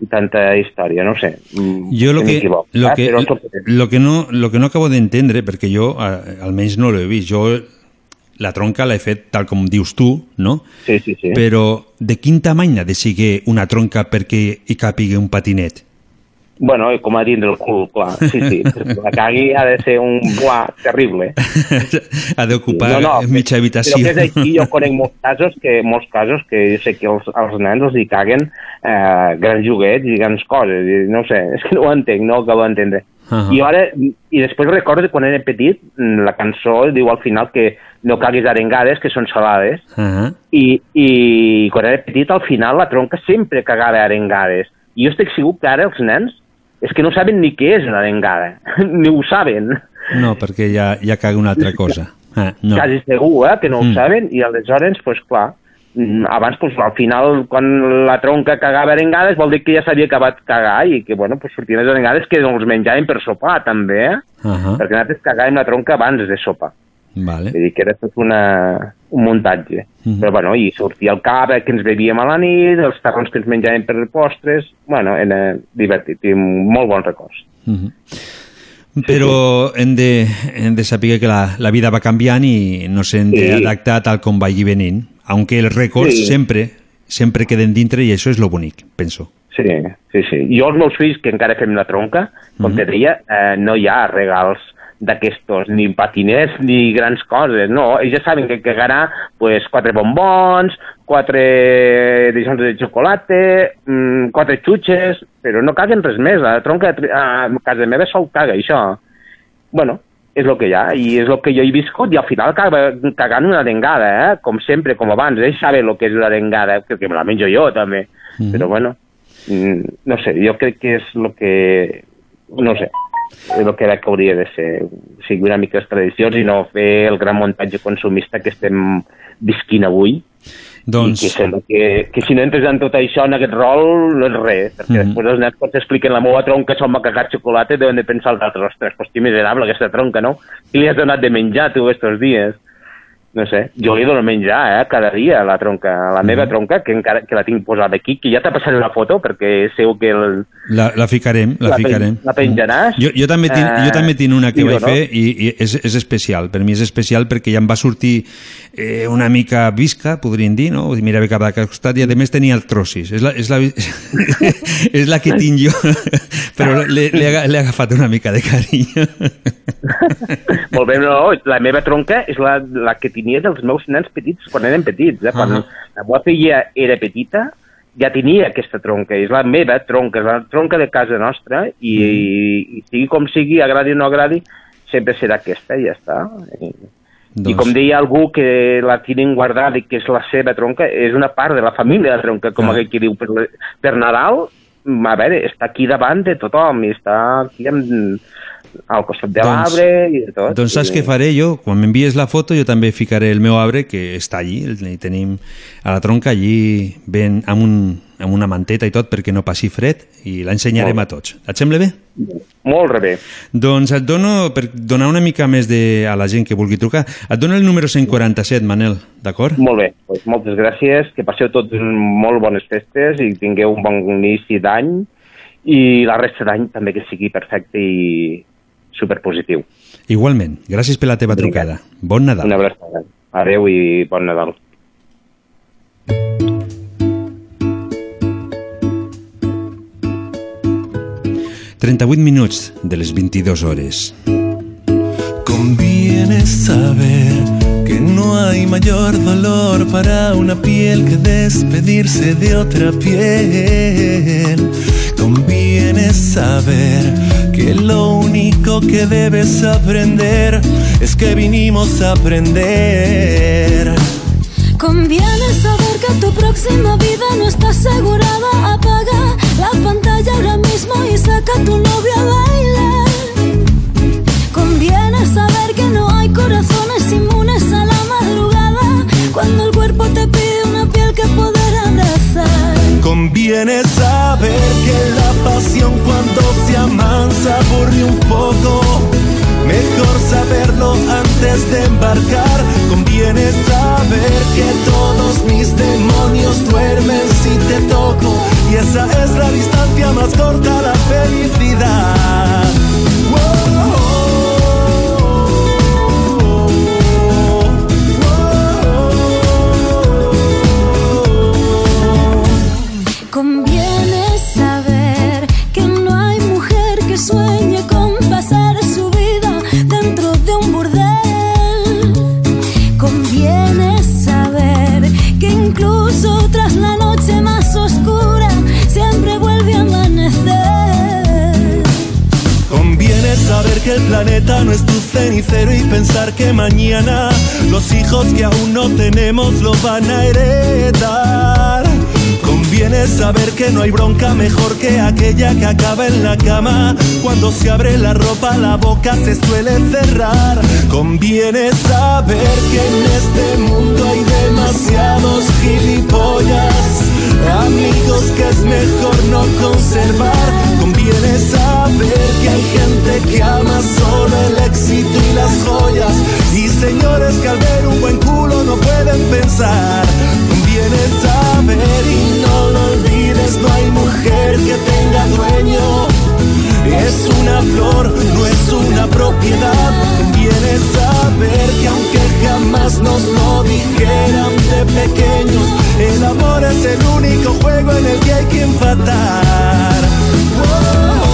i tanta història, no sé. Jo lo que, lo, eh? que, lo, que no, lo que no acabo d'entendre, perquè jo eh, almenys no l'he vist, jo la tronca l'he fet tal com dius tu, no? Sí, sí, sí. Però de quin tamany ha de ser una tronca perquè hi càpiga un patinet? Bueno, com a dins del cul, clar. Sí, sí. la cagui ha de ser un buà terrible. ha d'ocupar mitja habitació. Però que és així, jo conec molts casos que, molts casos que jo sé que els, els nens els hi caguen eh, grans joguets i grans coses. I no sé, és que no ho entenc, no ho acabo d'entendre. Ahà. I ara, i després recordo quan era petit, mm, la cançó diu al final que no caguis arengades, que són salades, Uh i, i quan era petit, al final, la tronca sempre cagava arengades. I jo estic segur que ara els nens és que no saben ni què és una arengada. ni ho saben. No, perquè ja, ja caga una altra cosa. Ah, no. Quasi segur, eh, que no ho Mm. saben, i aleshores, pues, clar, abans, pues, al final, quan la tronca cagava arengades, vol dir que ja s'havia acabat cagar i que, bueno, pues, sortien les arengades que els menjàvem per sopar, també, eh? Uh -huh. Perquè nosaltres cagàvem la tronca abans de sopar. Vale. Vull dir que era tot una, un muntatge. Mhm. Però, bueno, i sortia el cava que ens bevíem a la nit, els tarrons que ens menjàvem per postres... Bueno, era divertit i molt bons records. Mhm. Però hem de, hem de saber que la, la vida va canviant i no s'hem Sí. d'adaptar tal com vagi venint. Aunque els records Sí. sempre sempre queden dintre i això és lo bonic, penso. Sí, sí, sí. Jo els meus fills, que encara fem la tronca, com te deia, eh, no hi ha regals d'aquestos, ni patiners ni grans coses, no. Ells ja saben que cagarà pues, quatre bombons, quatre edicions de xocolata, mm, quatre xutxes, però no caguen res més. La tronca a casa meva sol caga això. Bueno, és el que hi ha, i és el que jo he viscut, i al final acaba cagant una dengada, eh? com sempre, com abans. Ells saben el que és una dengada, que, que me la menjo jo també, Mhm. però bueno, mm, no sé, jo crec que és el que... no sé, el que crec que hauria de ser. O sigui, una mica les tradicions i no fer el gran muntatge consumista que estem visquint avui. Doncs... I que sembla que, que si no entres en tot això, en aquest rol, no és res, perquè Mhm. després els nens quan t'expliquen la meva tronca se'l m'ha cagat xocolata deuen de pensar els altres, ostres, pues que miserable aquesta tronca, no? Qui li has donat de menjar tu estos dies? No sé, jo li dono menjar, eh, cada dia a la tronca, a la meva tronca, que encara que la tinc posada aquí, que ja t'ha passat la foto, perquè sé que el, La, la ficarem, la, la, ficarem. la penjaràs. Jo, jo, també tinc, jo Eh, també tinc una que i vaig no? fer i, i és, és especial. Per mi és especial perquè ja em va sortir eh, una mica visca, podríem dir, no? Dir, Mirava cap a costat i a més tenia artrosis. És la, és la, és la que tinc jo, però l'he l'he aga- l'he agafat una mica de carinyo. Molt bé, no, la meva tronca és la, la que tenia dels meus nens petits quan eren petits. Eh? Quan Ah. la meva filla era petita, ja tenia aquesta tronca. És la meva tronca, és la tronca de casa nostra i, Mm. i sigui com sigui, agradi o no agradi, sempre serà aquesta i ja està. I, Doncs- I com deia algú que la tenen guardada i que és la seva tronca, és una part de la família de la tronca, com Ah. aquell que diu per, per Nadal, a veure, està aquí davant de tothom, i està aquí amb, al costat de Doncs- l'arbre i de tot. Doncs saps I- què faré jo? Quan m'envies la foto jo també ficaré el meu arbre que està allí, el tenim a la tronca allí ben amb, un, amb una manteta i tot perquè no passi fred i l'ensenyarem a tots. Et sembla bé? Molt bé. Doncs et dono, per donar una mica més de, a la gent que vulgui trucar, et dono el número 147, Manel, d'acord? Molt bé, doncs moltes gràcies, que passeu tots molt bones festes i tingueu un bon inici d'any i la resta d'any també que sigui perfecte i superpositiu. Igualment, gràcies per la teva trucada. Bon Nadal. Una abraçada. Adéu i bon Nadal. 38 minuts de les 22 hores. Conviene saber que no hay mayor dolor para una piel que despedirse de otra piel. Conviene saber que lo único que debes aprender es que vinimos a aprender. Conviene saber que tu próxima vida no está asegurada. Apaga la pantalla ahora mismo y saca a tu novio a bailar. Conviene saber que no hay corazones Conviene saber que la pasión cuando se amansa aburre un poco. Mejor saberlo antes de embarcar. Conviene saber que todos mis demonios duermen si te toco. Y esa es la distancia más corta a la felicidad. Que el planeta no es tu cenicero y pensar que mañana los hijos que aún no tenemos lo van a heredar. Conviene saber que no hay bronca mejor que aquella que acaba en la cama. Cuando se abre la ropa la boca se suele cerrar. Conviene saber que en este mundo hay demasiados gilipollas, amigos que es mejor no conservar. Conviene saber que hay gente que ama solo el éxito y las joyas, y señores que al ver un buen culo no pueden pensar. Conviene saber y no lo olvides, no hay mujer que tenga dueño es una flor, no es una propiedad. Conviene saber que aunque jamás nos lo dijeran de pequeños, el amor es el único juego en el que hay que empatar. whoa.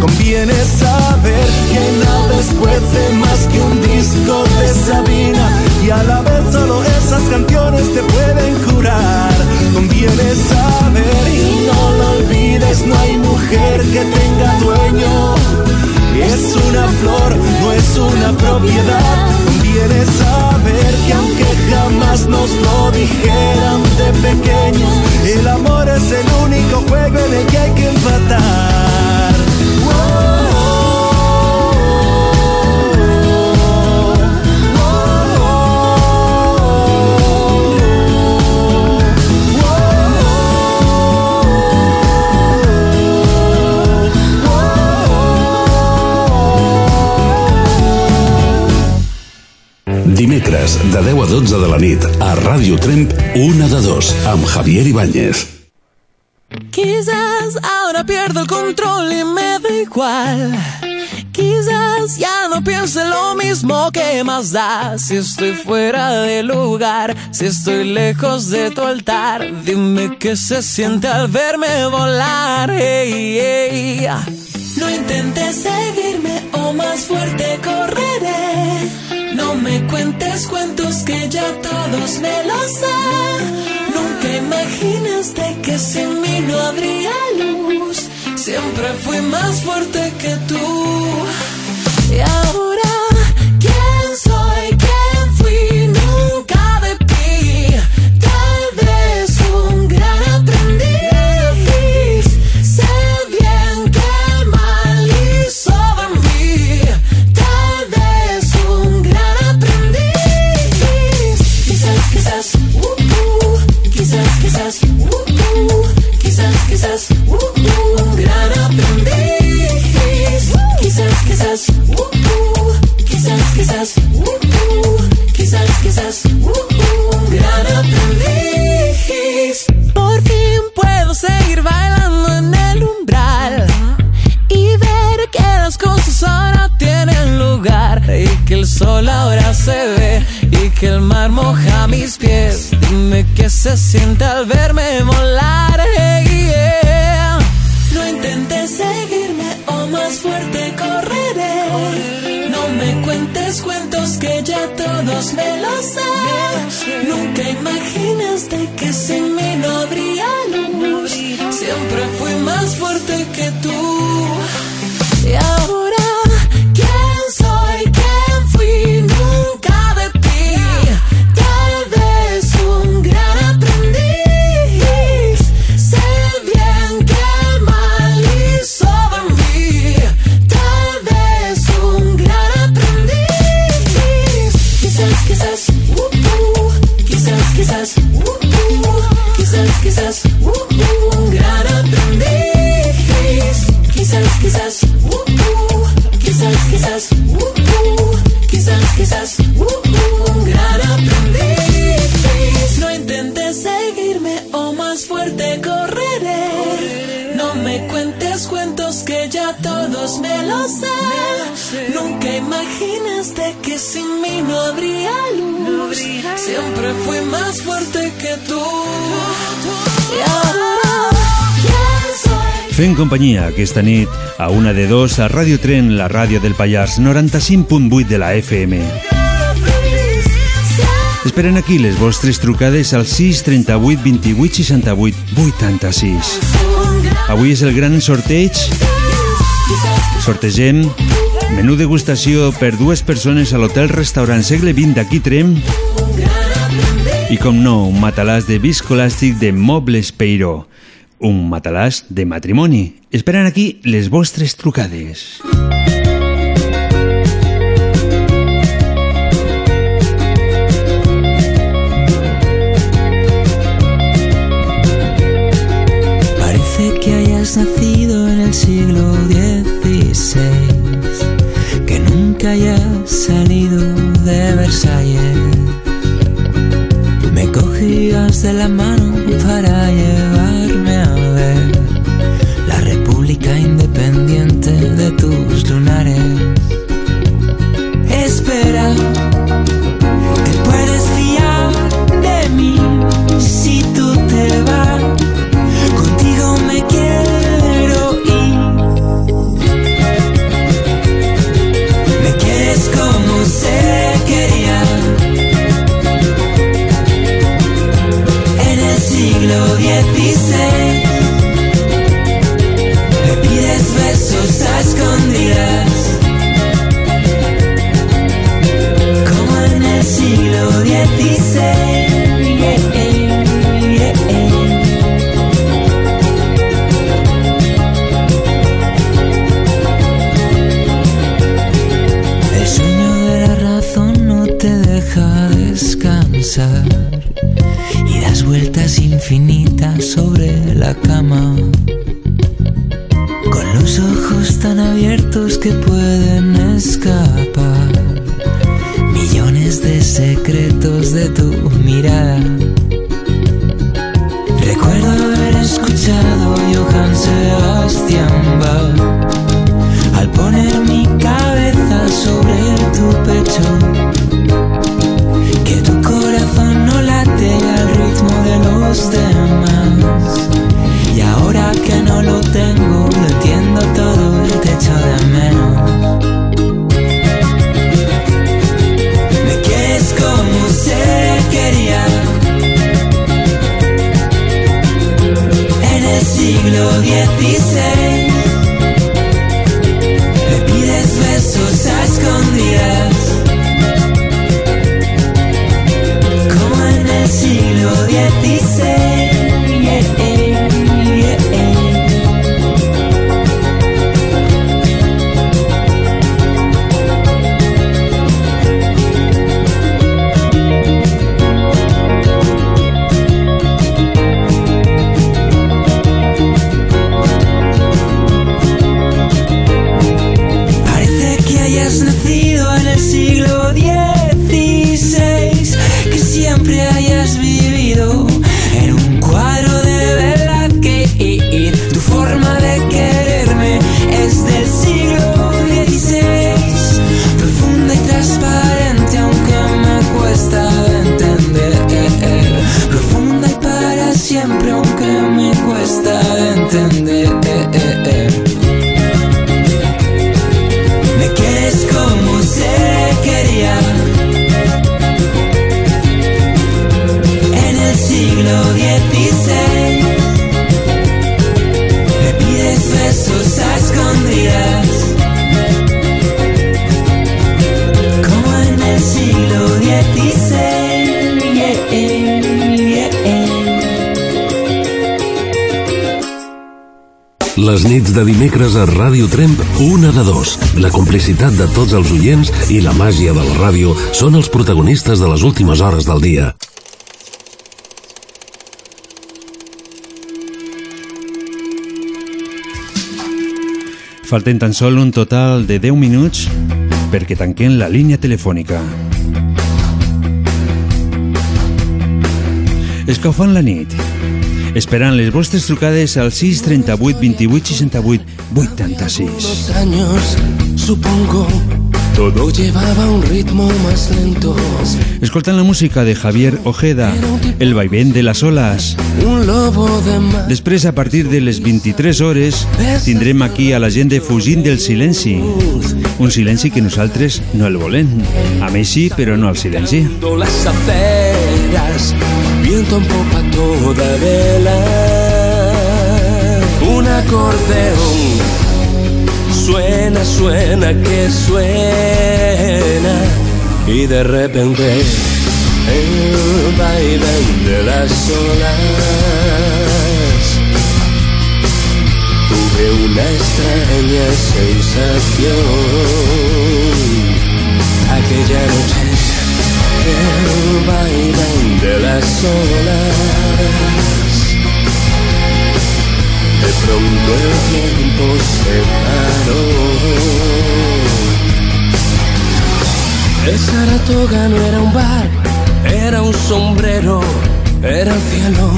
Conviene saber que nada es fuerte más que un disco de Sabina. Y a la vez solo esas canciones te pueden curar. Conviene saber y no lo olvides, no hay mujer que tenga dueño es una flor, no es una propiedad. Conviene saber que aunque jamás nos lo dijeran de pequeños, el amor es el único juego en el que hay que empatar. 10 a 12 de nit a Ràdio Tremp, una de dos, amb Javier Ibáñez. Quizás ahora pierdo el control y me da igual. Quizás ya no piense lo mismo que más da si estoy fuera de lugar, si estoy lejos de tu altar. Dime qué se siente al verme volar. No intentes seguirme o más fuerte correré. Me cuentes cuentos que ya todos me los sé. Nunca imaginaste que sin mí no habría luz. Siempre fui más fuerte que tú. Y ahora, y que el mar moja mis pies. Dime qué se siente al verme volar. yeah. No intentes seguirme o más fuerte correré. No me cuentes cuentos que ya todos me los sé. Nunca imaginaste que sin mí no habría luz. Siempre fui más fuerte que tú. Y ahora, quizás, uh, uh, quizás, uh, uh, un gran aprendiz. No intentes seguirme o más fuerte correré. No me cuentes cuentos que ya todos me los sé. nunca imaginaste que sin mí no habría luz. Siempre fui más fuerte que tú. Y. Fent companyia aquesta nit a una de dos a Ràdio Tren, la ràdio del Pallars, 95.8 de la FM. Esperen aquí les vostres trucades al 6 38 28 68 86. Avui és el gran sorteig. Sortegem menú degustació per dues persones a l'hotel restaurant segle XX d'aquí Trem i com no, un matalàs de viscolàstic de Mobles Peiró. Un matalàs de matrimoni. Esperen aquí les vostres trucades. Parece que hayas nacido en el siglo XVI, que nunca hayas salido de Versalles. Me cogías de la mano para llevarme que dice Les nits de dimecres a Ràdio Tremp, una de dos. La complicitat de tots els oients i la màgia de la ràdio són els protagonistes de les últimes hores del dia. Falten tan sol un total de 10 minuts perquè tanquem la línia telefònica. Escalfant la nit. Esperant les vostres trucades al 6 38 28 68 86. Unos años, supongo, todo llevaba un ritmo más lento. Escoltant la música de Javier Ojeda, El vaivén de les oles. Un lobo de mar. Després, a partir de les 23 hores, tindrem aquí a la gent de Fugint del Silenci. Un silenci que nosaltres no el volem. A més sí, però no al silenci. Las aceras, viento en popa toda vela. Un acordeón suena, suena, que suena. Y de repente el vaivén de las olas. Tuve una extraña sensación. Aquella noche el vaivén de las olas. De pronto el tiempo se paró. El Saratoga no era un bar, era un sombrero, era el cielo.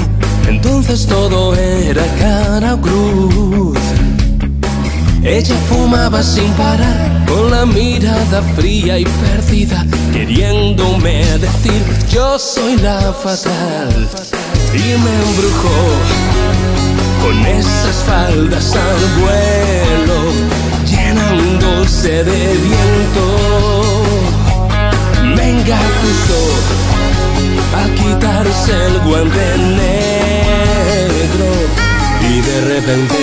Entonces todo era cara cruz. Ella fumaba sin parar, con la mirada fría y perdida, queriéndome decir yo soy la fatal. Y me embrujó con esas faldas al vuelo, llenándose de viento. Me engatusó a quitarse el guante negro y de repente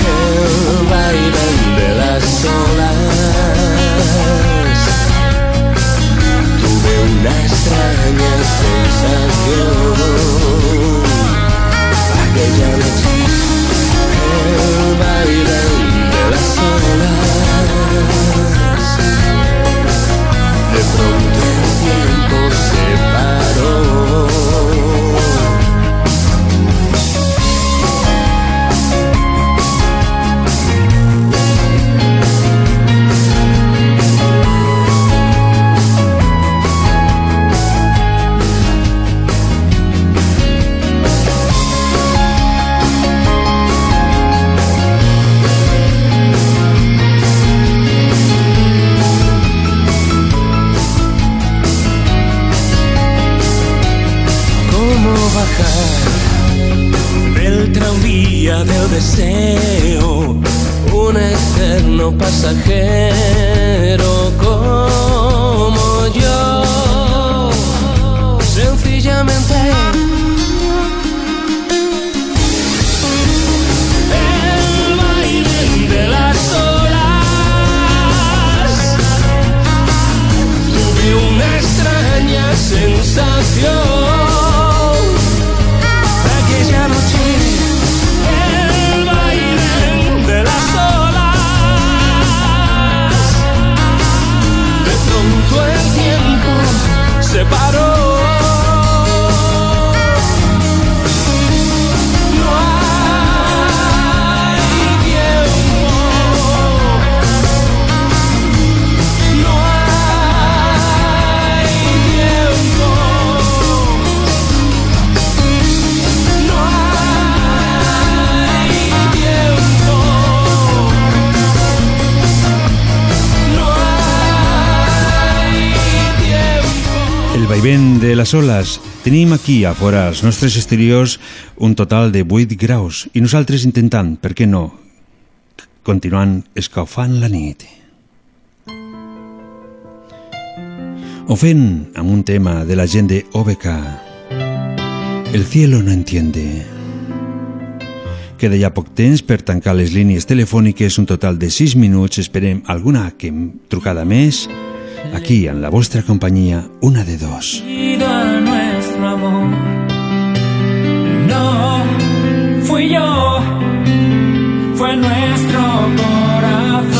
el vaivén de las olas. Tuve una extraña sensación. Aquella noche el baile de las olas de pronto del deseo, un eterno pasajero como yo, sencillamente. El baile de las olas tuve una extraña sensación. Se El vaivén de les oles. Tenim aquí, a fora, als nostres exteriors, un total de 8 graus i nosaltres intentant, per què no, continuant escalfant la nit. O fent amb un tema de la gent de OBK. El cielo no entiende. Queda ja poc temps per tancar les línies telefòniques, un total de 6 minuts. Esperem alguna que trucada més. Aquí, en la vostra companyia, una de dos. No fui yo, fue nuestro corazón.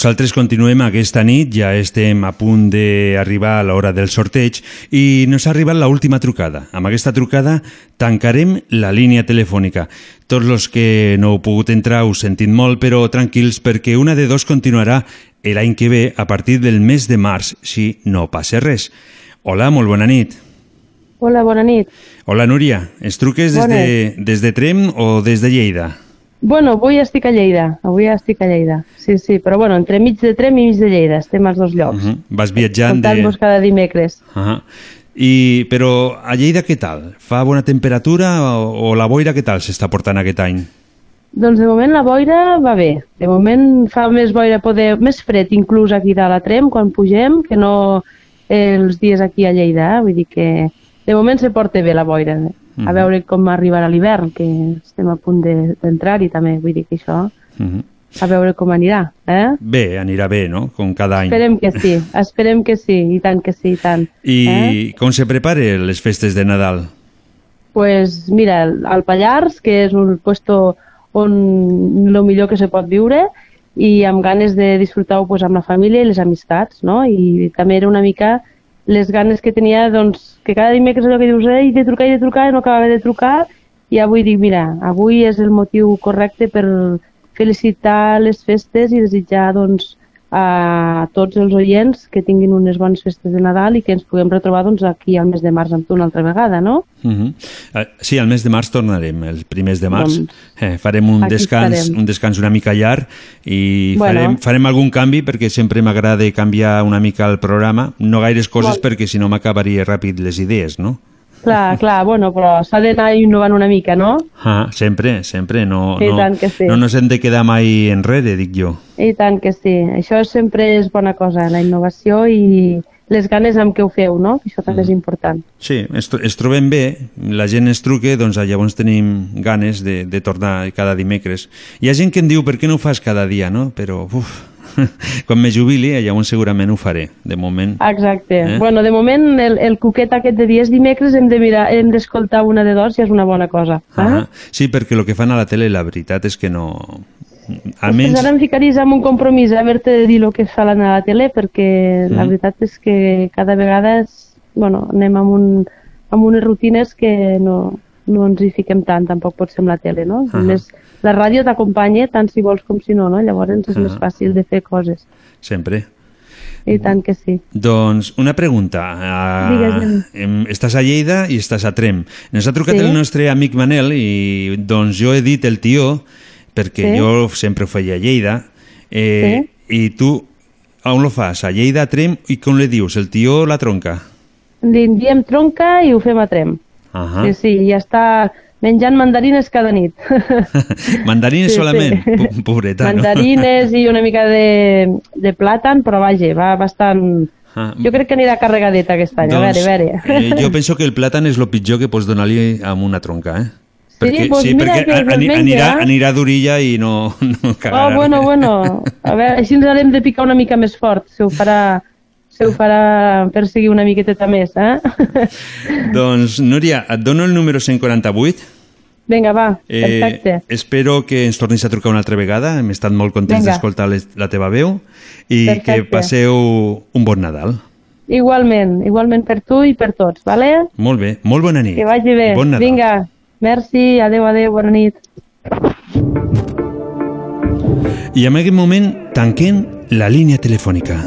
Nosaltres continuem aquesta nit, ja estem a punt d'arribar a l'hora del sorteig i nos ha arribat l'última trucada. Amb aquesta trucada tancarem la línia telefònica. Tots els que no heu pogut entrar us sentim molt, però tranquils perquè una de dos continuarà l'any que ve a partir del mes de març, si no passa res. Hola, molt bona nit. Hola, bona nit. Hola, Núria. Es truques des de, des de Trem o des de Lleida? Bueno, avui estic a Lleida, avui estic a Lleida, sí, sí, però bueno, entre mig de Trem i mig de Lleida, estem als dos llocs, Uh -huh. Vas viatjant de... comptant-vos cada dimecres. Uh -huh. I, però a Lleida què tal? Fa bona temperatura o, o la boira què tal s'està portant aquest any? Doncs de moment la boira va bé, de moment fa més boira, poder, més fred inclús aquí dalt a Trem quan pugem que no els dies aquí a Lleida, eh? vull dir que de moment se porta bé la boira, a Mhm. veure com arribarà l'hivern, que estem a punt de- d'entrar-hi també, vull dir que això, Uh -huh. a veure com anirà, eh? Bé, anirà bé, no? Com cada any. Esperem que sí, esperem que sí, i tant que sí, i tant. I Eh? com se preparen les festes de Nadal? pues mira, al Pallars, que és un puesto on el millor que se pot viure i amb ganes de disfrutar-ho pues, amb la família i les amistats, no? I també era una mica les ganes que tenia, doncs, que cada dimecres allò que dius, ei, de trucar i de trucar, no acabava de trucar, i avui dic, mira, avui és el motiu correcte per felicitar les festes i desitjar, doncs, a tots els oients que tinguin unes bones festes de Nadal i que ens puguem retrobar doncs, aquí al mes de març amb tu una altra vegada, no? Uh -huh. uh, sí, al mes de març tornarem, els primers de març. Doncs, eh, farem un descans, estarem. un descans una mica llarg i Bueno. farem, farem algun canvi perquè sempre m'agrada canviar una mica el programa. No gaires coses Molt. perquè si no m'acabaria ràpid les idees, no? Clar, clar, bueno, però s'ha d'anar innovant una mica, no? Ah, sempre, sempre. No, I no, tant que sí. no nos hem de quedar mai enrere, dic jo. I tant que sí. Això sempre és bona cosa, la innovació i les ganes amb què ho feu, no? Això també és important. Sí, es, es trobem bé, la gent es truque, doncs llavors tenim ganes de, de tornar cada dimecres. Hi ha gent que em diu, per què no ho fas cada dia, no? Però, uf, quan me jubili, llavors segurament ho faré. De moment... Exacte. Eh? Bueno, de moment, el, el cuquet aquest de dies dimecres hem de mirar, hem d'escoltar una de dos i és una bona cosa. Eh? Ah, sí, perquè el que fan a la tele, la veritat és que no... Almenys... ara em ficaries amb un compromís a haver-te de dir el que fan a la tele perquè la Mm. veritat és que cada vegada és, bueno, anem amb, un, amb unes rutines que no, no ens hi fiquem tant, tampoc pot ser amb la tele, no? Ahà. Més, la ràdio t'acompanya tant si vols com si no, no? Llavors és més Ahà. fàcil de fer coses. Sempre. I tant que sí. Doncs una pregunta. Uh, estàs a Lleida i estàs a Trem. Ens ha trucat Sí. el nostre amic Manel i doncs jo he dit el tió perquè Sí. jo sempre ho feia a Lleida eh, i tu on lo fas? A Lleida, a Trem i com li dius? El tió o la tronca? Li diem tronca i ho fem a trem. Ahà. Sí, sí, ja està menjant mandarines cada nit. Mandarines Sí, solament? sí. Po- Pobreta, no? Mandarines i una mica de, de plàtan, però vaja, va bastant... Ah, Jo crec que anirà carregadeta aquest any, a veure, a veure. eh, jo penso que el plàtan és el pitjor que pots donar-li amb una tronca, eh? perquè, doncs sí, mira perquè que se'ls ani- menja. anirà, anirà d'orilla i no, no cagarà. Oh, bueno, bueno. A veure, així ens haurem de picar una mica més fort. Se ho farà, se ho farà perseguir una miqueteta més, eh? Doncs, Núria, et dono el número 148. Vinga, va, Eh, perfecte. espero que ens tornis a trucar una altra vegada. Hem estat molt contents d'escoltar la teva veu i que Perfecte. passeu un bon Nadal. Igualment, igualment per tu i per tots, vale? Molt bé, molt bona nit. Que vagi bé. Bon Nadal. Vinga, merci, adeu, adeu, bona nit. I en aquest moment tanquem la línia telefònica.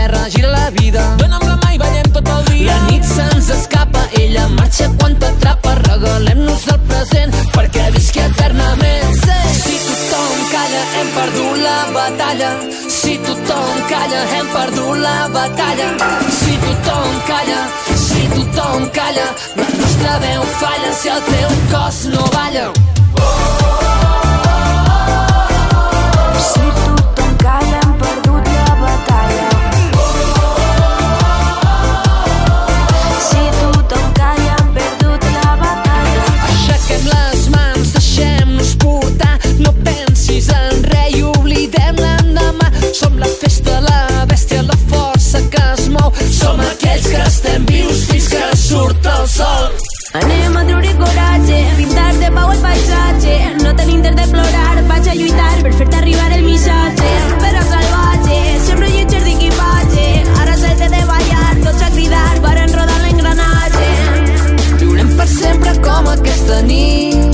terra, gira la vida. Dóna'm la mà i ballem tot el dia. La nit se'ns escapa, ella marxa quan t'atrapa. Regalem-nos el present perquè visqui eternament. Sí. Si tothom calla, hem perdut la batalla. Si tothom calla, hem perdut la batalla. Si tothom calla, si tothom calla, la nostra veu falla si el teu cos no balla. Oh! La festa, la bèstia, la força que es mou. Som aquells que estem vius fins que surt el sol. Anem a treure coratge, pintar de pau el paisatge. No tenim temps de plorar, vaig a lluitar per fer-te arribar el missatge. Però salvatge, sempre lletges d'equipatge. Ara de de ballar, tots a cridar, varen rodar l'engranatge. Viurem per sempre com aquesta nit.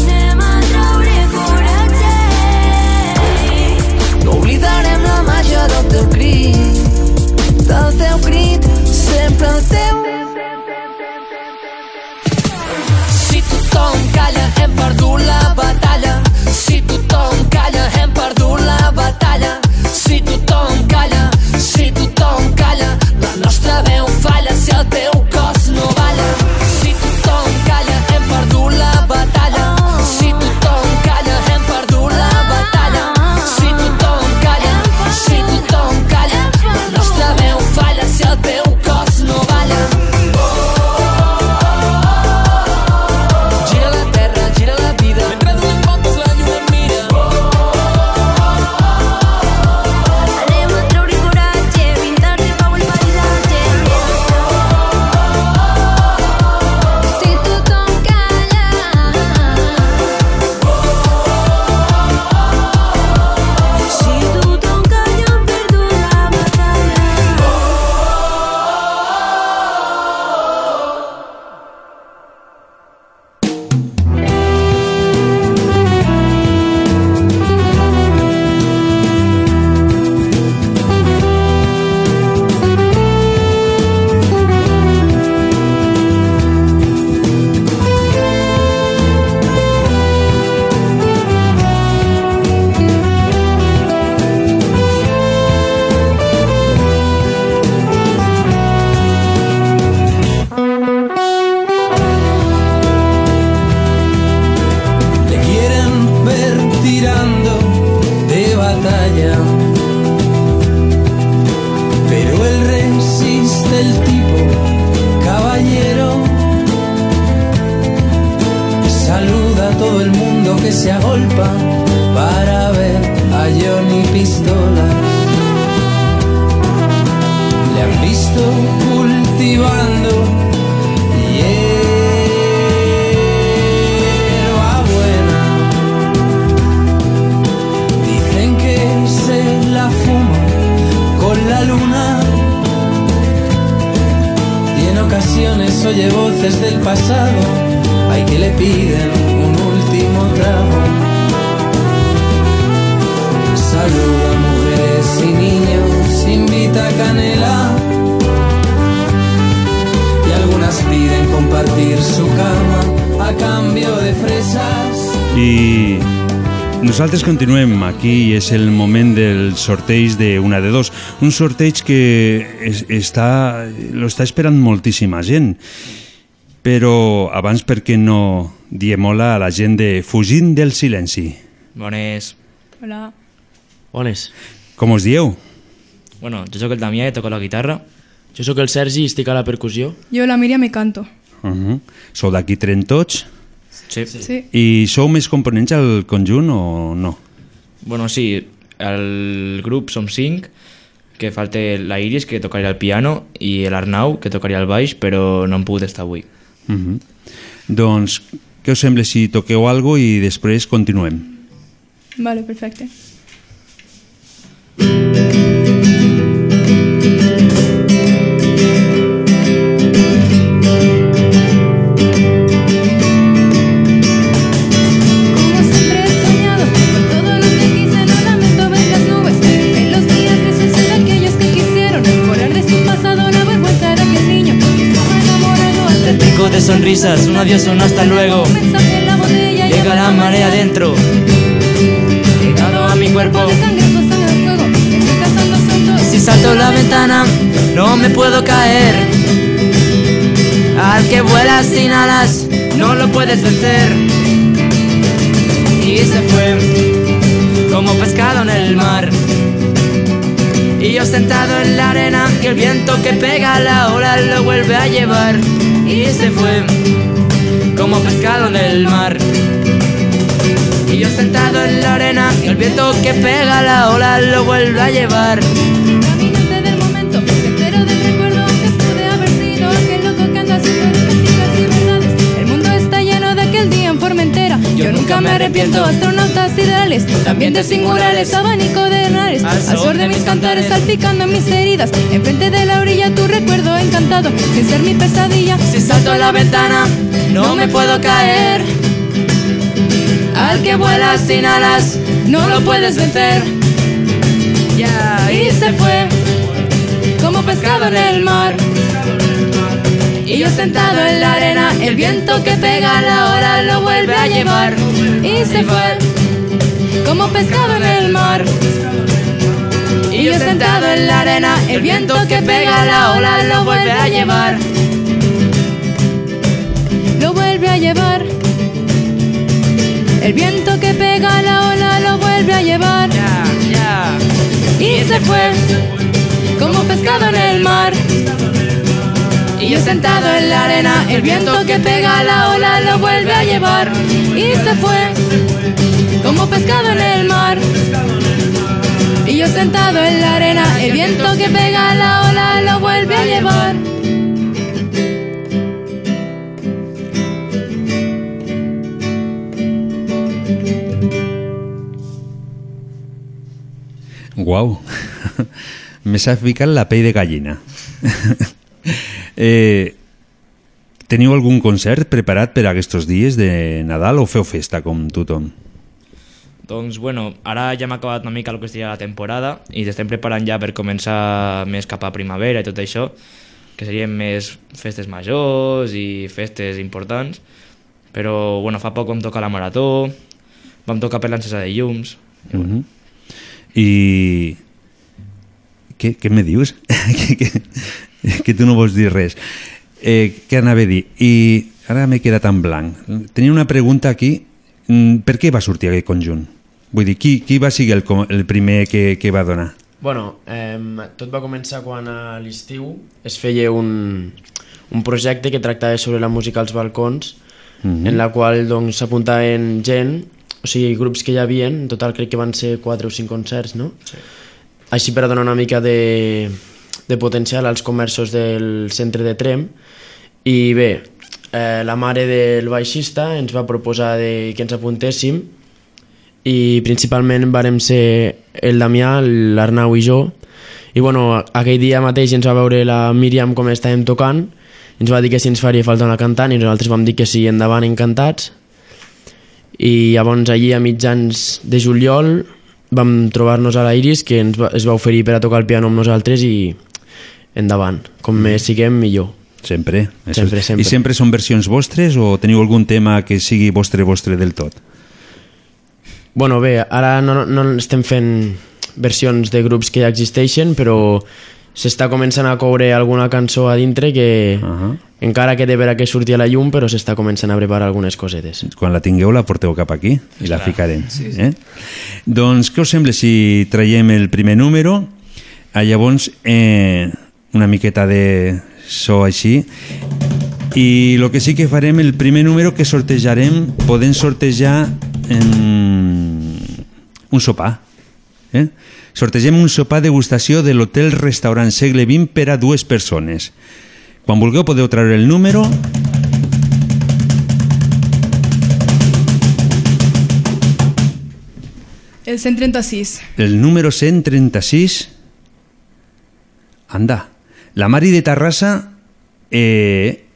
Aquí i és el moment del sorteig de una de dos. Un sorteig que es, està, lo està esperant moltíssima gent. Però abans, per què no diem hola a la gent de Fugint del Silenci? Bones. Hola. Bones. Com us dieu? Bueno, jo sóc el Damià i toco la guitarra. Jo sóc el Sergi i estic a la percussió. Yo, la Miriam, me canto. Uh -huh. Sou d'aquí Trentots? Sí. Sí. I sou més components al conjunt o no? Bueno, sí, el grup som cinc, que falta la Iris, que tocaria el piano, i l'Arnau, que tocaria el baix, però no han pogut estar avui. Uh -huh. Doncs, què us sembla si toqueu algo i després continuem? Vale, perfecte. Como de sonrisas, un adiós, un hasta luego. Llega la marea adentro, pegado a mi cuerpo. Si salto la ventana, no me puedo caer. Al que vuela sin alas, no lo puedes vencer. Y se fue como pescado en el mar. Y yo sentado en la arena, que el viento que pega la ola lo vuelve a llevar. Y se fue como pescado en el mar. Y yo sentado en la arena, que el viento que pega la ola lo vuelve a llevar. Caminante del momento, entero del recuerdo que pude haber sido aquel loco que anda haciendo mentiras y verdades. El mundo está lleno de aquel día en Formentera. Yo nunca me arrepiento, astronautas ideales, también de singulares, abanico de henares. Al sol de mis cantares, salpicando mis heridas. Enfrente de la orilla tu recuerdo encantado, sin ser mi pesadilla. Si salto a la ventana, no me puedo caer. Al que vuela sin alas, no lo puedes vencer. Ya, Y se fue como pescado en el mar. Y yo sentado en la arena, el viento que pega la ola lo vuelve a llevar. Y se fue como pescado en el mar. Y yo sentado en la arena, el viento que pega la ola lo vuelve a llevar. Lo vuelve a llevar. El viento que pega la ola lo vuelve a llevar. Y se fue como pescado en el mar. Y yo sentado en la arena, el viento que pega la ola lo vuelve a llevar. Y se fue como pescado en el mar. Y yo sentado en la arena, el viento que pega la ola lo vuelve a llevar. Guau. Me s'ha ficat la pell de gallina. eh, teniu algun concert preparat per aquests dies de Nadal o feu festa com tothom? Doncs, bueno, ara ja hem acabat una mica el que seria la temporada i estem preparant ja per començar més cap a primavera i tot això, que serien més festes majors i festes importants, però, bueno, fa poc vam tocar la Marató, vam tocar per l'encesa de llums, Uh -huh. I... Què, què me dius? que, que, que tu no vols dir res. Eh, què anava a dir? I ara m'he quedat en blanc. Tenia una pregunta aquí. Mm, Per què va sortir aquest conjunt? Vull dir, qui, qui va ser el, el primer que, que va donar? Bueno, eh, tot va començar quan a l'estiu es feia un, un projecte que tractava sobre la música als balcons, Mhm. en la qual doncs, s'apuntaven gent, o sigui, grups que hi havia, en total crec que van ser 4 o 5 concerts, no? Sí. Així per a donar una mica de, de potencial als comerços del centre de Trem. I bé, eh, la mare del baixista ens va proposar de, que ens apuntéssim i principalment vàrem ser el Damià, l'Arnau i jo i bueno, aquell dia mateix ens va veure la Míriam com estàvem tocant ens va dir que si ens faria falta una cantant i nosaltres vam dir que sí, endavant, encantats i llavors allí a mitjans de juliol vam trobar-nos a la Iris que ens va, es va oferir per a tocar el piano amb nosaltres i endavant, com més siguem millor Sempre. Sempre, sempre. I sempre són versions vostres o teniu algun tema que sigui vostre vostre del tot? Bueno, bé, ara no, no estem fent versions de grups que ja existeixen, però s'està començant a coure alguna cançó a dintre que uh -huh. encara queda per a que surti a la llum, però s'està començant a preparar algunes cosetes. Quan la tingueu la porteu cap aquí i la ficarem. Sí, sí. Eh? Doncs què us sembla si traiem el primer número? Ah, llavors, eh, una miqueta de so així. I el que sí que farem, el primer número que sortejarem, podem sortejar en un sopar. Eh? Sortegem un sopar degustació de l'hotel restaurant segle XX per a dues persones. Quan vulgueu podeu treure el número El 136. El número 136... Anda, la Mari de Terrassa eh,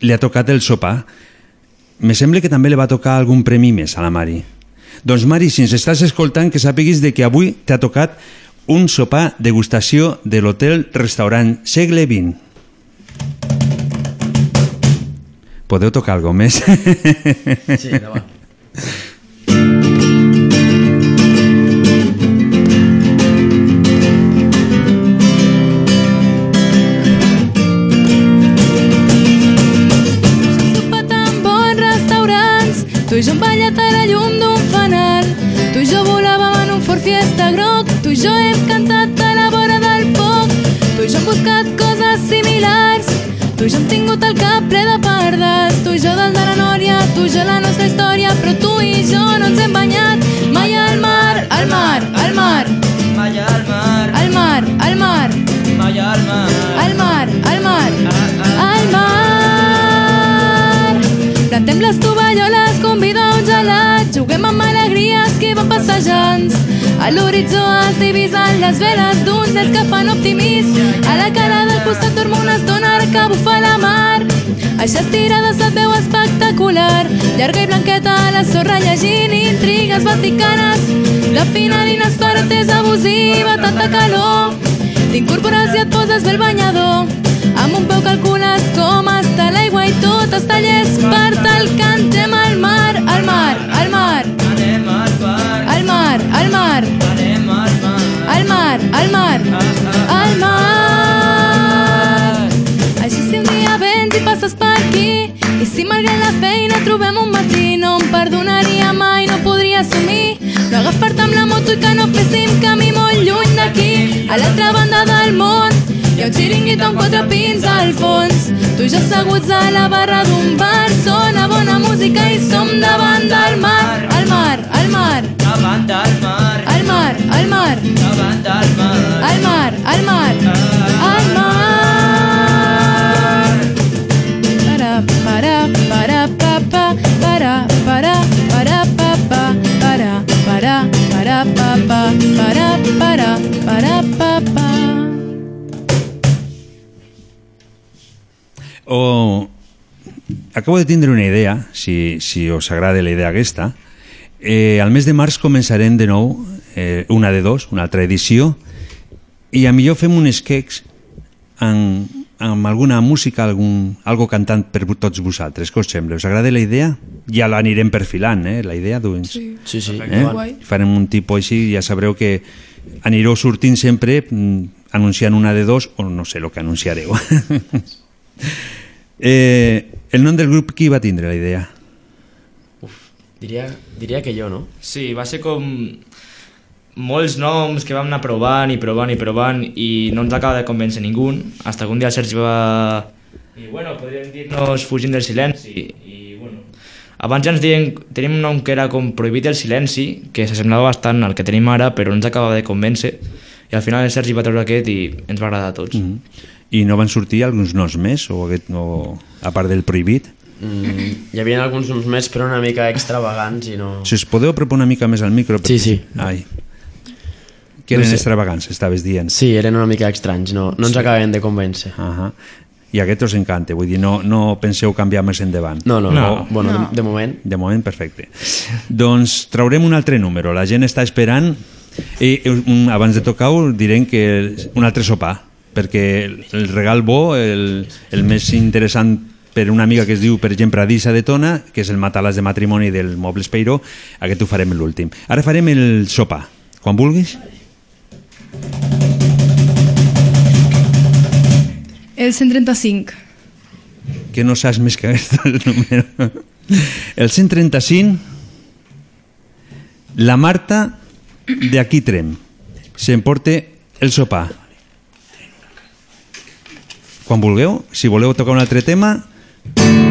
li ha tocat el sopar. Me sembla que també li va tocar algun premi més a la Mari. Doncs Mari, si ens estàs escoltant, que sàpiguis de que avui t'ha tocat un sopar degustació de l'hotel restaurant Segle XX. Podeu tocar alguna més? Sí, endavant. Tu i jo hem ballat a la llum d'un Tu i jo hem cantat a la vora del foc. Tu i jo hem buscat coses similars. Tu i jo hem tingut el cap ple de pardes. Tu i jo del de la Nòria, tu i jo la nostra història. Però tu i jo no ens hem banyat mai al mar, al mar, al mar. Mai al mar, Al mar, al mar, mai al mar. al mar, al mar, al mar. Plantem les tovalloles, convida un gelat, juguem amb que van passejant. A l'horitzó es divisen les veles que fan optimist. A la cara del costat dorm una estona que bufa la mar. Així estirada se't veu espectacular, llarga i blanqueta a la sorra llegint intrigues vaticanes. La fina d'inesperat és abusiva, tanta calor. T'incorpores i et poses bé el banyador. Amb un peu calcules com està l'aigua i tot està llest per tal que entrem al mar, al mar, al mar. Mar, al mar, anem al mar. al mar, al mar, al mar. Així si un dia vens i passes per aquí i si malgrat la feina trobem un matí no em perdonaria mai, no podria assumir no agafar-te amb la moto i que no féssim camí molt lluny d'aquí a l'altra banda del món hi ha un xiringuito amb quatre pins al fons tu i jo asseguts a la barra d'un bar sona bona música i som davant del mar al mar, al mar Del mar, al mar, al mar del mar. al mar, al mar, al mar. Para, para, para, pa, pa, para, para, para, pa, pa, para, para, para, pa, pa, para, para, para, pa, pa. O acabo de tindre una idea, si, si us agrada la idea aquesta. Eh, al mes de març començarem de nou eh, una de dos, una altra edició, i a millor fem un esquecs amb, amb alguna música, algun, algo cantant per tots vosaltres. Què us sembla? Us agrada la idea? Ja l'anirem perfilant, eh, la idea, doncs. Sí, sí. sí. Eh? Farem un tipus així, ja sabreu que anireu sortint sempre mm, anunciant una de dos, o no sé el que anunciareu. eh, el nom del grup, qui va tindre la idea? Diria, diria que jo, no? Sí, va ser com molts noms que vam anar provant i provant i provant i no ens acaba de convèncer ningú, hasta que un dia el Sergi va... I bueno, podríem dir-nos fugint del silenci i bueno... Abans ja ens deien, tenim un nom que era com prohibit el silenci, que s'assemblava bastant al que tenim ara, però no ens acaba de convèncer i al final el Sergi va treure aquest i ens va agradar a tots. Mm -hmm. I no van sortir alguns noms més, o, aquest, o a part del prohibit? Mm, hi havia alguns noms més, però una mica extravagants i no... Si us podeu apropar una mica més al micro... Sí, sí. Ai. Que eren No sé. extravagants, estaves dient. Sí, eren una mica estranys, no, no ens Sí. acaben de convèncer. Uh -huh. I aquest us encanta, vull dir, no, no penseu canviar més endavant. No, no, no. Bueno, de- de moment. De moment, perfecte. doncs traurem un altre número, la gent està esperant i un, abans de tocar-ho direm que un altre sopar, perquè el- el regal bo, el, el més interessant per una amiga que es diu, per exemple, Adisa de Tona, que és el matalàs de matrimoni del Mobles Peiró, aquest ho farem l'últim. Ara farem el sopar. Quan vulguis. El 135. que no saps més que aquest el número. El 135, la Marta de aquí Trem s'emporta el sopar. Quan vulgueu, si voleu tocar un altre tema, Thank you.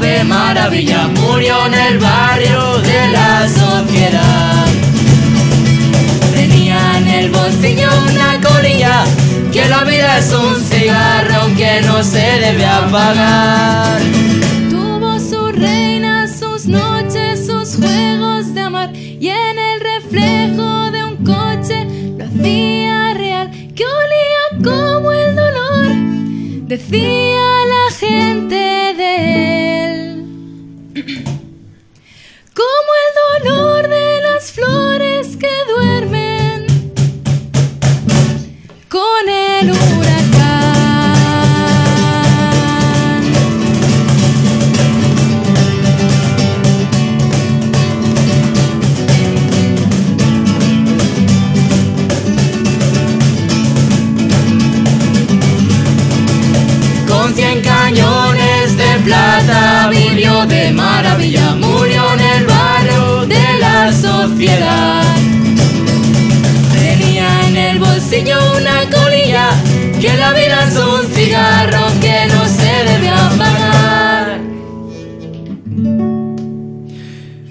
De maravilla, murió en el barrio de la sociedad. Tenía en el bolsillo una colilla, que la vida es un cigarro que no se debe apagar. Tuvo su reina, sus noches, sus juegos de amor y en el reflejo de un coche lo hacía real que olía como el dolor, decía la gente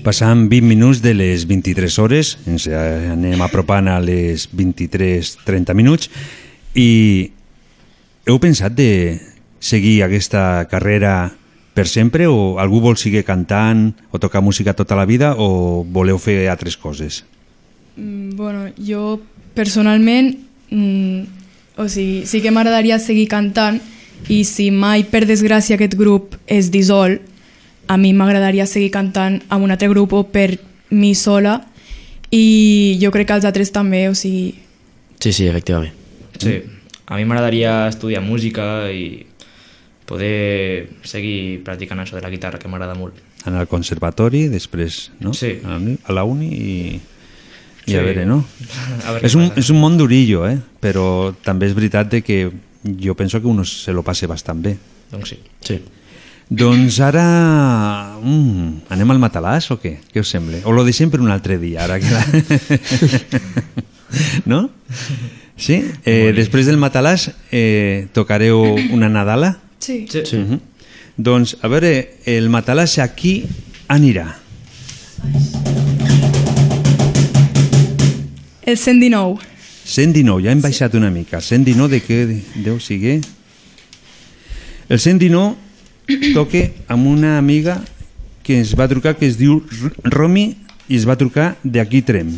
Passam 20 minuts de les 23 hores, ens anem apropant a les 23.30 minuts i heu pensat de seguir aquesta carrera per sempre o algú vol seguir cantant o tocar música tota la vida o voleu fer altres coses? Mm, Bueno, jo personalment mm, o sigui, sí que m'agradaria seguir cantant i si mai per desgràcia aquest grup es dissol a mi m'agradaria seguir cantant amb un altre grup o per mi sola i jo crec que els altres també, o sigui... Sí, sí, efectivament. Sí, a mi m'agradaria estudiar música i poder seguir practicant això de la guitarra, que m'agrada molt. Anar al conservatori, després no? Sí. a la uni- i, i Sí. a veure, no? A veure és, un, passa. és un món durillo, eh? però també és veritat de que jo penso que uno se lo passe bastant bé. Doncs sí. Sí. Doncs ara... Mm, anem al matalàs o què? Què us sembla? O lo deixem per un altre dia? Ara que la... no? Sí? Eh, després del matalàs eh, tocareu una Nadala? Sí. Sí. sí. Uh -huh. Doncs, a veure, el matalàs aquí anirà. El 119. 119, ja hem baixat una mica. 119 de què deu sigui? El 119 toque amb una amiga que ens va trucar, que es diu Romi, i es va trucar d'aquí Trem.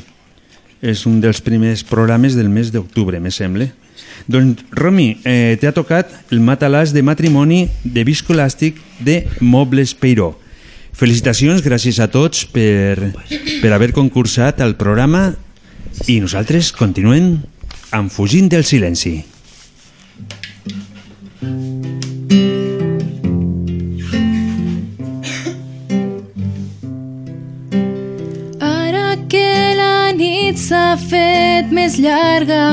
És un dels primers programes del mes d'octubre, me sembla. Doncs, Romi, eh, t'ha tocat el matalàs de matrimoni de viscolàstic de Mobles Peiró. Felicitacions, gràcies a tots per, per haver concursat al programa i nosaltres continuem amb Fugint del silenci. Ara nit s'ha fet més llarga.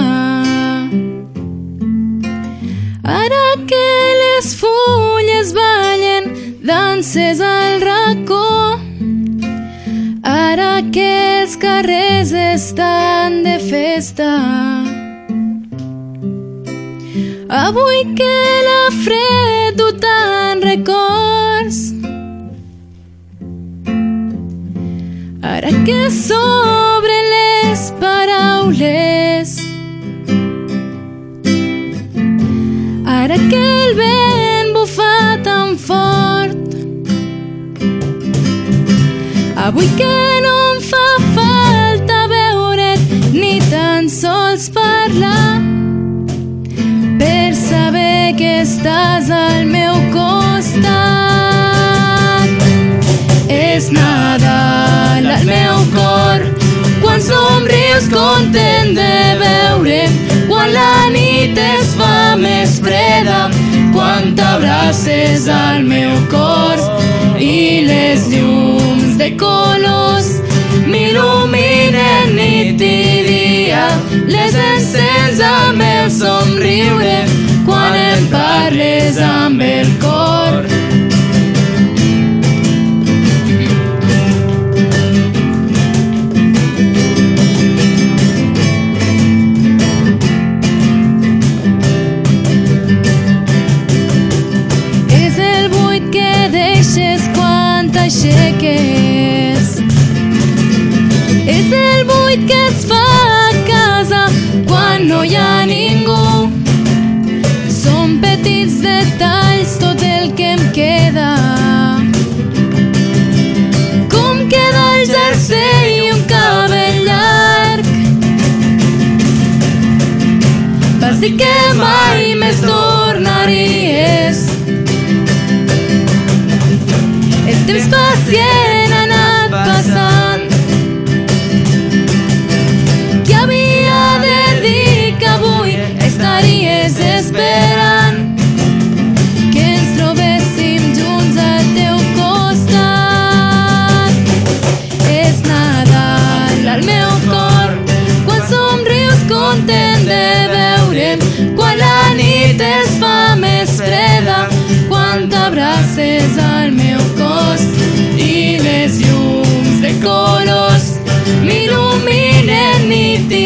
Ara que les fulles ballen danses al racó. Ara que els carrers estan de festa. Avui que la fred du tant records. Ara que s'obren les paraules. Ara que el vent bufa tan fort Avui que no em fa falta veure't ni tan sols parlar per saber que estàs al meu costat content de veure'm quan la nit es fa més freda, quan t'abraces al meu cor i les llums de colors m'il·luminen nit i dia, les encens amb el somriure quan em parles amb el cor. Mai més tornaries. El temps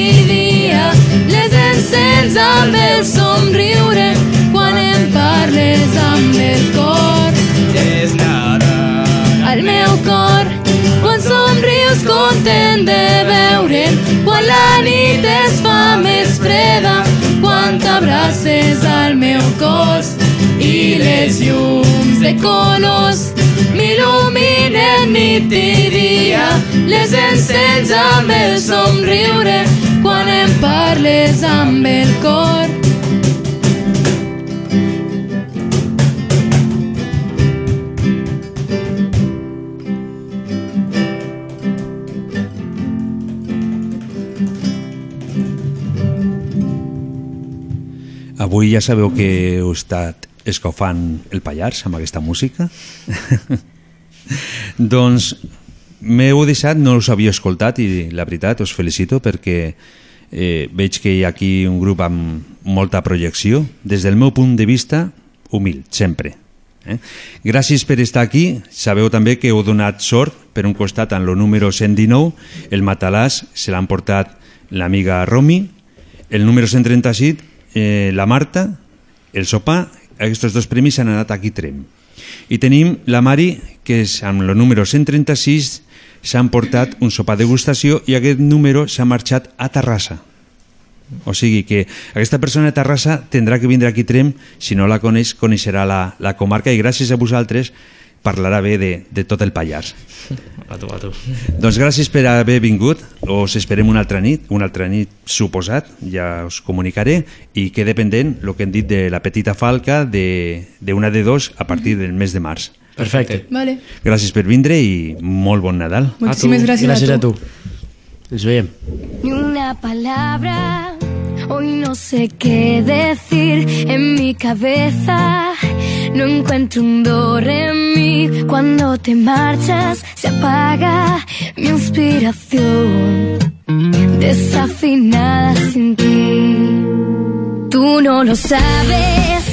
i dia les encens amb el somriure quan em parles amb el cor És Nadal al meu cor quan somrius content de veure'm quan la nit es fa més freda quan t'abraces al meu cos i les llums de colors m'il·luminen nit i dia les encens amb el somriure quan em parles amb el cor. Avui ja sabeu que heu estat escofant el Pallars amb aquesta música. doncs m'heu deixat, no us havia escoltat i la veritat us felicito perquè eh, veig que hi ha aquí un grup amb molta projecció. Des del meu punt de vista, humil, sempre. Eh? Gràcies per estar aquí. Sabeu també que heu donat sort per un costat en el número 119, el matalàs se l'han portat l'amiga Romi, el número 137 eh, la Marta, el sopar, aquests dos premis han anat aquí Trem. I tenim la Mari, que és amb el número 136 s'han portat un sopar degustació i aquest número s'ha marxat a Terrassa. O sigui que aquesta persona de Terrassa tindrà que vindre aquí Trem, si no la coneix, coneixerà la, la comarca i gràcies a vosaltres parlarà bé de, de tot el Pallars. A tu, a tu. Doncs gràcies per haver vingut. Us esperem una altra nit, una altra nit suposat, ja us comunicaré, i quede pendent el que hem dit de la petita falca d'una de, de dos a partir del mes de març. Perfecte. Vale. Gràcies per vindre i molt bon Nadal. Muchísimas gracias a Gràcies a tu. tu. Ens veiem. Ni una palabra, hoy no sé qué decir en mi cabeza. No encuentro un do en mí. Cuando te marchas, se apaga mi inspiración. Desafinada sin ti. Tú no lo sabes,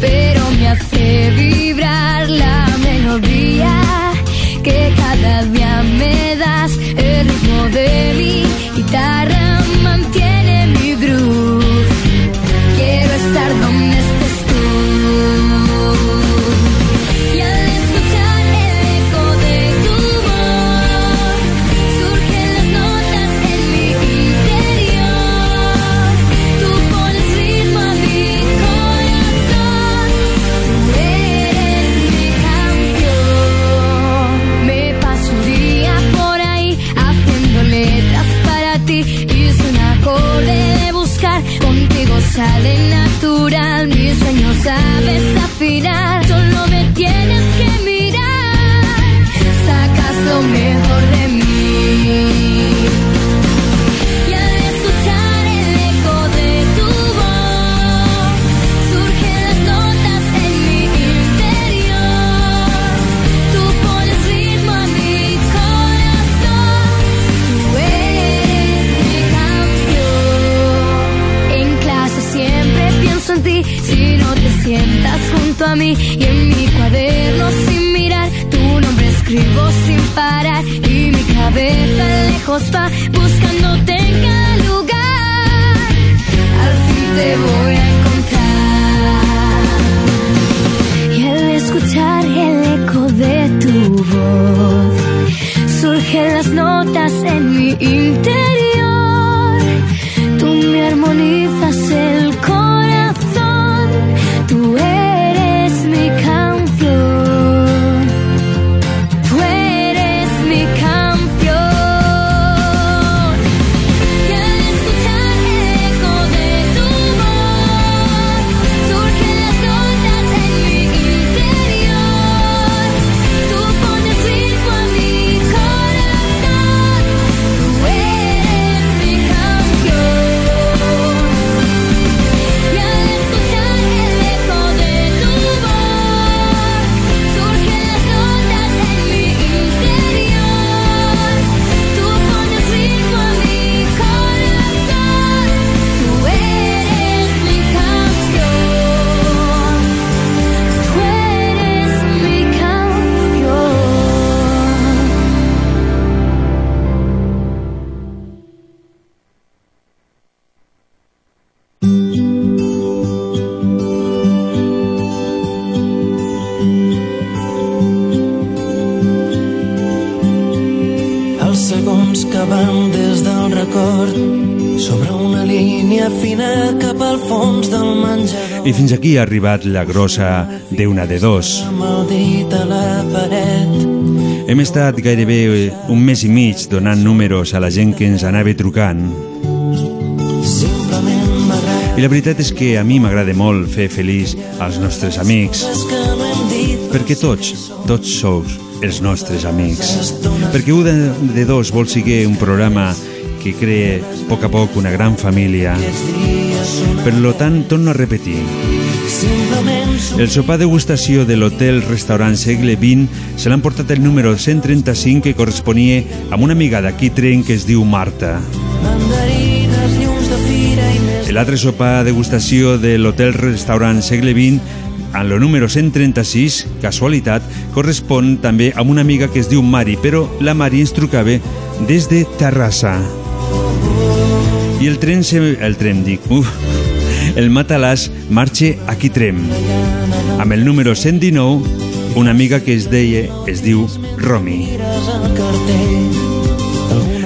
pero me hace vibrar la melodía que cada día me das. El ritmo de mi guitarra y en mi cuaderno sin mirar. Tu nombre escribo sin parar y mi cabeza lejos va buscándote en lugar. Al fin te voy a encontrar. Y al escuchar el eco de tu voz surgen las notas en mi interior. Tú me armonizas I fins aquí ha arribat la grossa d'una de dos. Hem estat gairebé un mes i mig donant números a la gent que ens anava trucant. I la veritat és que a mi m'agrada molt fer feliç als nostres amics, perquè tots, tots sou els nostres amics. Perquè un de, dos vol seguir un programa que crea a poc a poc una gran família. Per lo tant, torno a repetir, el sopar degustació de l'hotel restaurant segle XX se l'han portat el número 135 que corresponia amb una amiga d'aquí tren que es diu Marta. L'altre sopar degustació de l'hotel restaurant segle XX en el número 136, casualitat, correspon també a una amiga que es diu Mari, però la Mari ens trucava des de Terrassa. I el tren, se... el tren, dic, uf, el matalàs marxa a Quitrem. Amb el número 119, una amiga que es deia, es diu Romi.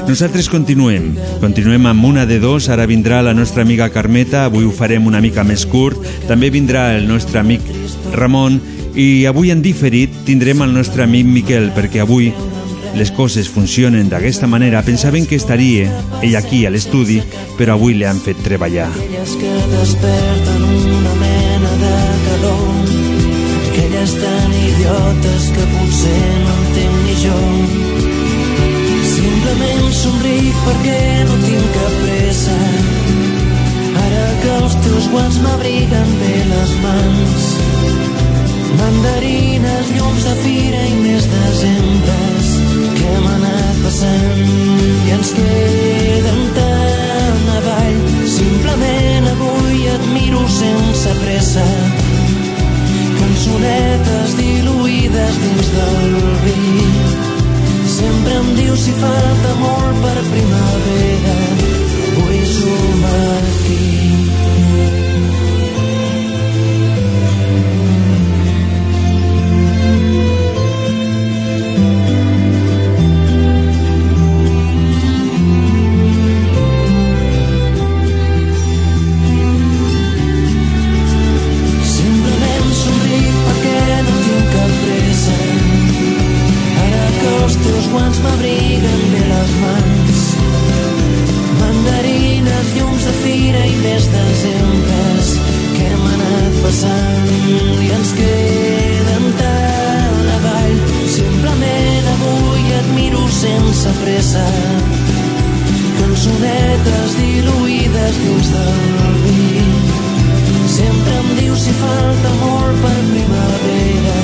Nosaltres continuem. Continuem amb una de dos. Ara vindrà la nostra amiga Carmeta. Avui ho farem una mica més curt. També vindrà el nostre amic Ramon. I avui en diferit tindrem el nostre amic Miquel, perquè avui les coses funcionen d'aquesta manera. Pensaven que estaria ell aquí a l'estudi, però avui li han fet treballar. aquelles que desperten una mena de calor. Aquelles tan idiotes que potser no entenc ni jo. Simplement somric perquè no tinc cap pressa. Ara que els teus guants m'abriguen bé les mans. Mandarines, llums de fira i més hem passant i ens queden tant avall. Simplement avui et miro sense pressa. Cançonetes diluïdes dins del vi. Sempre em dius si falta molt per primavera. Avui som aquí guants m'abriguen bé les mans. Mandarines, llums de fira i més desembres que hem anat passant. I ens queden tant avall. Simplement avui et miro sense pressa. Cançonetes diluïdes dins del vi. Sempre em diu si falta molt per primavera.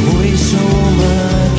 Avui som aquí.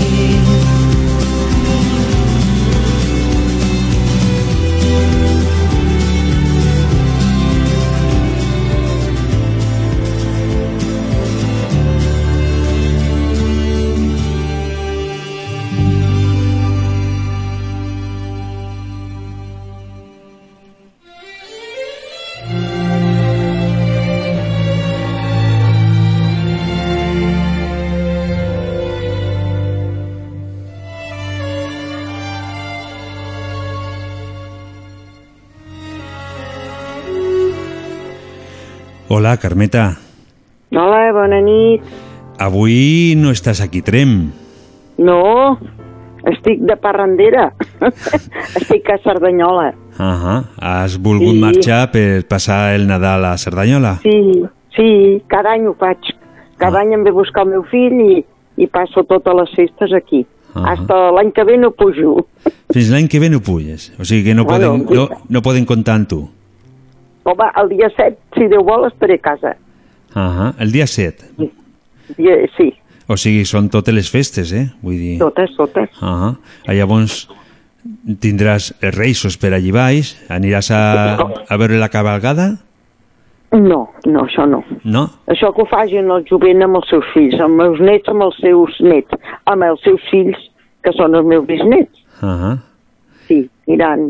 Hola, Carmeta. Hola, bona nit. Avui no estàs aquí, Trem. No, estic de parrandera. estic a Cerdanyola. Uh Has volgut Sí. marxar per passar el Nadal a Cerdanyola? Sí, sí, cada any ho faig. Cada any em ve a buscar el meu fill i, i passo totes les festes aquí. Ah. Hasta l'any que ve no pujo. Fins l'any que ve no puges. O sigui que no Bueno, poden, no, no poden comptar amb tu. Home, el dia 7, si Déu vol, estaré a casa. Uh El dia 7. Dia, sí, O sigui, són totes les festes, eh? Vull dir... totes, totes. Uh Llavors tindràs els reixos per allí baix, aniràs a, a veure la cabalgada? No, no, això no. No? Això que ho facin el jovent amb els seus fills, amb els meus nets amb els seus nets, amb els seus fills, que són els meus bisnets. Uh Sí, aniran.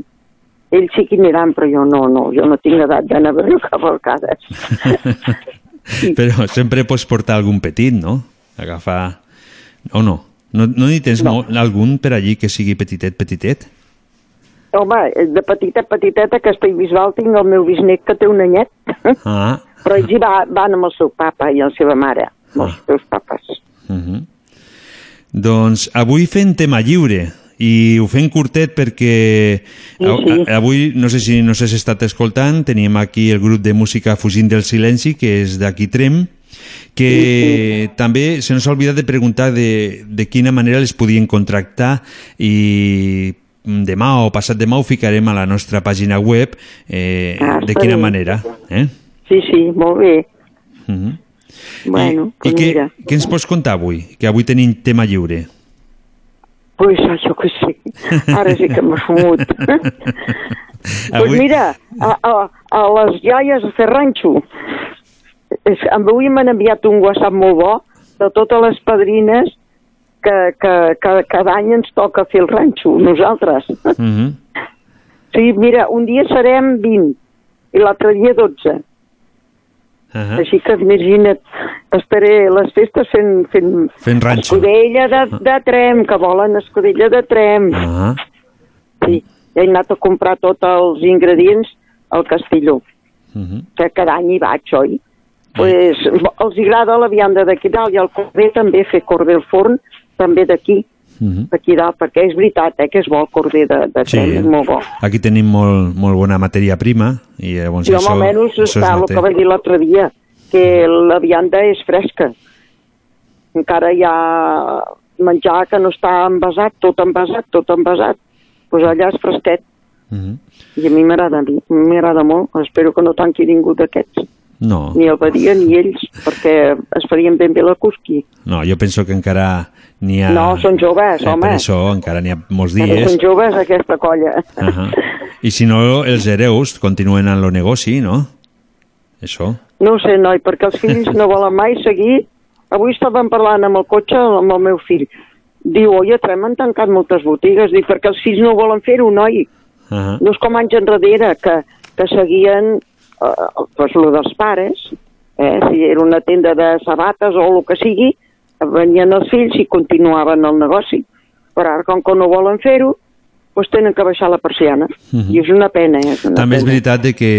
Ells sí que aniran, però jo no, no. Jo no tinc edat d'anar a veure cavalcades. Però sempre pots portar algun petit, no? Agafar... O no? No, no hi tens no. algun per allí que sigui petitet, petitet? Home, de petita, petiteta, a Castellbisbal tinc el meu bisnet que té un anyet, Ah, però ells hi va, van amb el seu papa i la seva mare, amb els seus papes. uh -huh. Doncs avui fem tema lliure i ho fem curtet perquè Sí, sí. avui, no sé si no s'has estat escoltant, teníem aquí el grup de música Fugint del Silenci, que és d'aquí Trem, que també se nos ha oblidat de preguntar de, de quina manera les podien contractar i demà o passat demà ho ficarem a la nostra pàgina web eh, Ah, de quina bé. manera. Eh? Sí, sí, molt bé. Uh -huh. Bueno, I doncs què, què ens pots contar avui? Que avui tenim tema lliure. Pues jo que sé, ara sí que m'ha fumut. Avui- Pues mira, a, a, a les iaies a fer ranxo. És, avui m'han enviat un WhatsApp molt bo de totes les padrines que, que, que cada any ens toca fer el ranxo, nosaltres. Uh -huh. Sí, mira, un dia serem 20 i l'altre dia 12. Uh -huh. Així que imagina't, estaré les festes fent, fent, Fent ranxo. escudella de, de trem, que volen escudella de trem. Uh -huh. Sí, he anat a comprar tots els ingredients al Castelló, Uh -huh. que cada any hi vaig, oi? Pues, els agrada la vianda d'aquí dalt i el corder també, fer corder al forn, també d'aquí, Uh -huh. d'aquí dalt, perquè és veritat, eh, que és bo el corder de, de Sí, trem, és molt bo. aquí tenim molt, molt bona matèria prima i llavors Sí, això, almenys això es està el que vaig dir l'altre dia, que la vianda és fresca. Encara hi ha menjar que no està envasat, tot envasat, tot envasat. Doncs pues allà és fresquet. Mhm. I a mi m'agrada, a mi m'agrada molt. Espero que no tanqui ningú d'aquests. No, Ni el Badia ni ells, perquè es farien ben bé la cusqui. no, jo penso que encara n'hi ha... No, són joves, eh, home. Per això encara n'hi ha molts dies. Són joves, aquesta colla. Uh -huh. I si no, els hereus continuen en el negoci, no? Això. No ho sé, noi, perquè els fills no volen mai seguir. Avui estàvem parlant amb el cotxe amb el meu fill. Diu, oi, a Trem han tancat moltes botigues. Dic, perquè els fills no volen fer-ho, noi. Uh -huh. No és com anys enrere, que, que seguien pues, lo dels pares. Eh? Si era una tenda de sabates o el que sigui, venien els fills i continuaven el negoci. Però ara, com que no volen fer-ho, doncs tenen que baixar la persiana. Mhm. I és una pena, eh? És una També és pena. veritat de que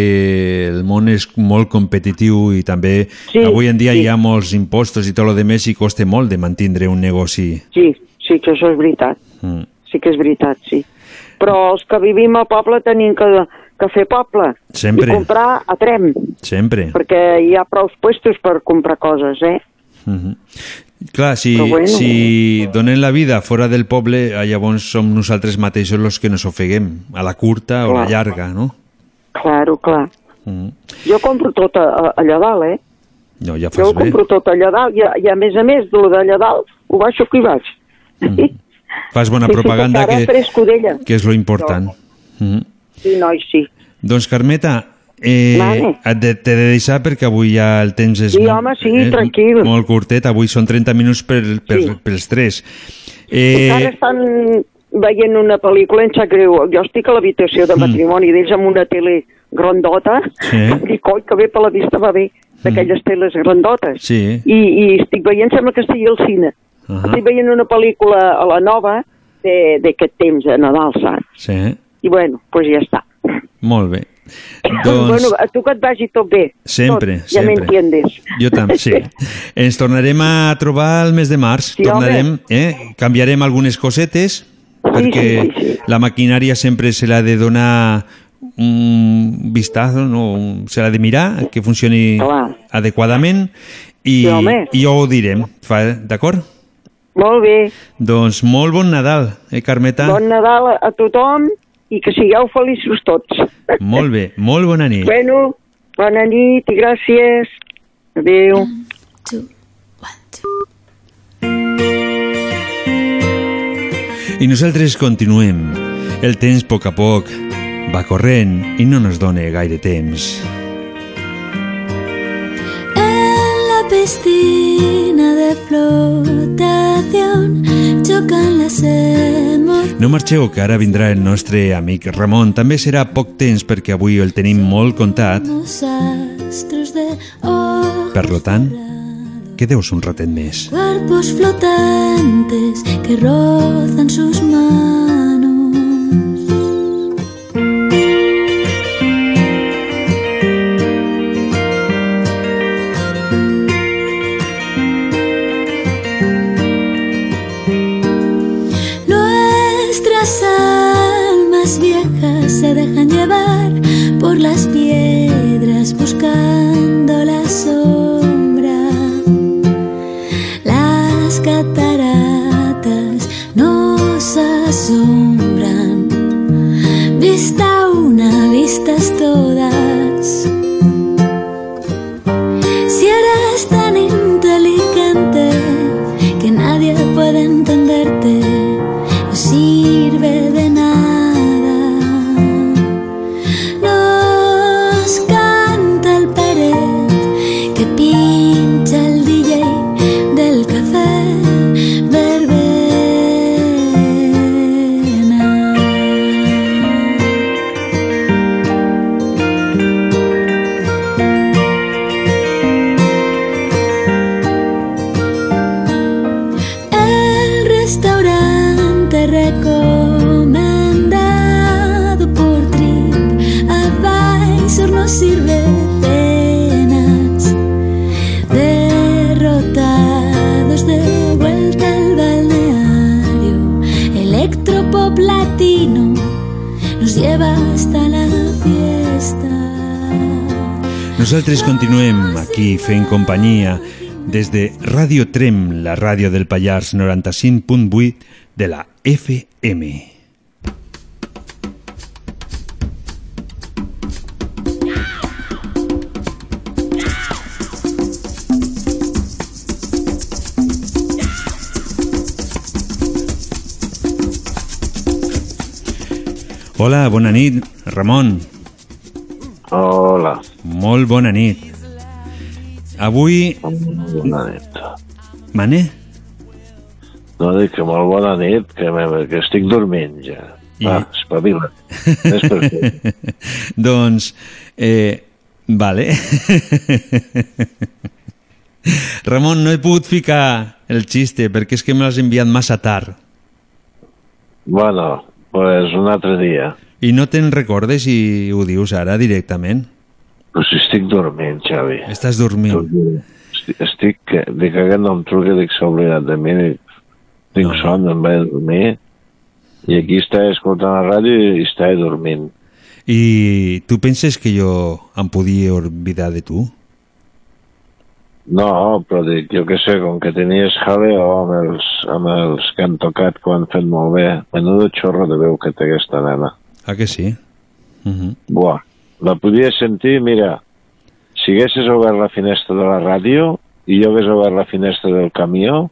el món és molt competitiu i també Sí, avui en dia sí. hi ha molts impostos i tot lo de més i costa molt de mantindre un negoci. Sí, sí que això és veritat. Mm. Sí que és veritat, sí. Però els que vivim al poble tenim que, fer poble. Sempre. I comprar a trem, Sempre. perquè hi ha prou puestos per comprar coses, eh? Mhm. Clar, si, Però bueno. si donem la vida fora del poble, eh, llavors som nosaltres mateixos els que nos ofeguem, a la curta o la Clar. llarga, no? Claro, clar. Mhm. Jo compro tot a, a, allà dalt, eh? No, ja Jo fas ho bé. compro tot allà dalt i, a- i a més a més, de d'allà dalt, ho baixo aquí baix. Fas bona Sí, sí, propaganda, ara que, que és lo important. Mhm. Sí, noi, sí. Doncs, Carmeta, eh, Vale. t'he de deixar perquè avui ja el temps és, Sí, molt, home, sí, és tranquil. molt curtet. Avui són 30 minuts per, per, Sí. pels tres. Eh... Encara Eh, estan veient una pel·lícula, em sap greu. Jo estic a l'habitació de matrimoni d'ells amb una tele grandota. Sí. Dic, oi, que bé per la vista va bé, d'aquelles teles grandotes. sí. I, I estic veient, sembla que estigui al cine. Uh Estic veient una pel·lícula a la nova de- d'aquest temps, de Nadal, saps? Sí, I bueno, doncs pues ja està. molt bé. Doncs- Bueno, a tu que et vagi tot bé. Sempre, tot, ja sempre. m'entiendes. Jo també, sí. Ens tornarem a trobar el mes de març. Sí, tornarem, eh? Canviarem algunes cosetes, perquè sí, sí, la maquinària sempre se l'ha de donar un vistazo, no? Se l'ha de mirar, que funcioni adequadament, i, Sí, home. i jo ho direm, d'acord? Molt bé. Doncs molt bon Nadal, eh, Carmeta? Bon Nadal a tothom i que sigueu feliços tots. Molt bé, molt bona nit. Bueno, bona nit i gràcies. Adéu. I nosaltres continuem. El temps, a poc a poc, va corrent i no nos dona gaire temps. Piscina de flotación chocan las emociones. No marxeu, que ara vindrà el nostre amic Ramon. També serà poc temps perquè avui el tenim molt oro, Per lo tant, quedeu-vos un ratet més. cuerpos flotantes que rozan sus manos. Dejan llevar por las piedras buscando la sombra. Las cataratas nos asombran. Vista una, vistas todas. Nosaltres continuem aquí fent companyia des de Ràdio Trem, la ràdio del Pallars 95.8 de la FM. Hola, bona nit. Hola. Molt bona nit. Avui... Bona nit. Mane? No dic que molt bona nit, que, me, que estic dormint ja. I- Va, espavila. És perfecte. doncs, eh, vale. Ramon, no he pogut ficar el xiste perquè és que me l'has enviat massa tard. Bueno, pues un altre dia. I no te'n recordes i ho dius ara directament? Però si estic dormint, Xavi. Estàs dormint. Estic, estic que, dic que aquest no em truca, dic s'ha oblidat de mi, dic, tinc son, em vaig dormir, i aquí està escoltant la ràdio i està dormint. I tu penses que jo em podia oblidar de tu? No, però dic, jo què sé, com que tenies jaleo amb els, amb els que han tocat que ho han fet molt bé, menudo xorro de veu que té aquesta nena. Ah, que sí? Uh -huh. Buah, la podia sentir, mira, si haguessis obert la finestra de la ràdio i jo hagués obert la finestra del camió,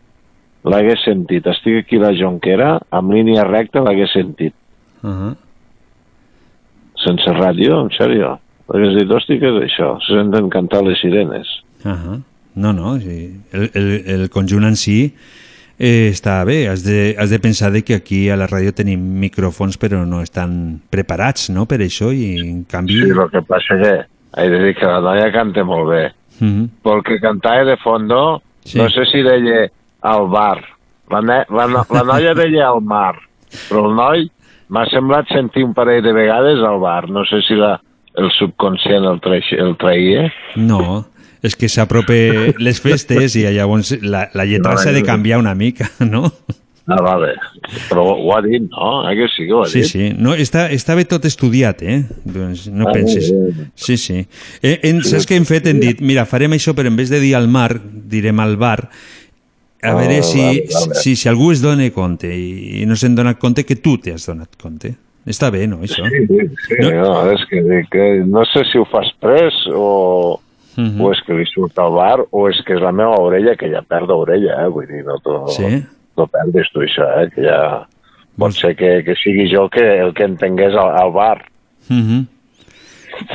l'hagués sentit. Estic aquí a la Jonquera, amb línia recta l'hagués sentit. Uh -huh. Sense ràdio, en sèrio. Hagués dit, hosti, què és això? Se senten cantar les sirenes. Uh -huh. No, no, sí. el, el, el conjunt en si eh, està bé. Has de, has de pensar de que aquí a la ràdio tenim micròfons però no estan preparats no, per això i en canvi... Sí, el que passa que he de dir que la noia canta molt bé. Uh -huh. Porque cantava de fondo, Sí. no sé si deia al bar. La, ne la, no la noia deia al mar, però el noi m'ha semblat sentir un parell de vegades al bar. No sé si la, el subconscient el, traix, el traïa? No, és que s'aprope les festes i llavors la, la lletra s'ha de canviar una mica, no? Ah, vale. Però ho ha dit, no? Eh que sí que ho ha Sí, dit? sí. No, està, està bé tot estudiat, eh? Doncs no Ah, bé. Sí, sí. Eh, en, saps què hem fet? Hem dit, mira, farem això, però en vez de dir al mar, direm al bar. A Ah, veure si, vale, vale. si, si algú es dona compte i, i no se'n dona compte que tu t'has donat compte. Està bé, no, això? Sí, sí, no? no, és que, que no sé si ho fas pres o, Mhm. o és que li surt al bar o és que és la meva orella que ja perd orella, eh? Vull dir, no t'ho Sí? no perdis tu això, eh? Que ja pot ser que, que sigui jo que, el que entengués al, al bar. Mhm.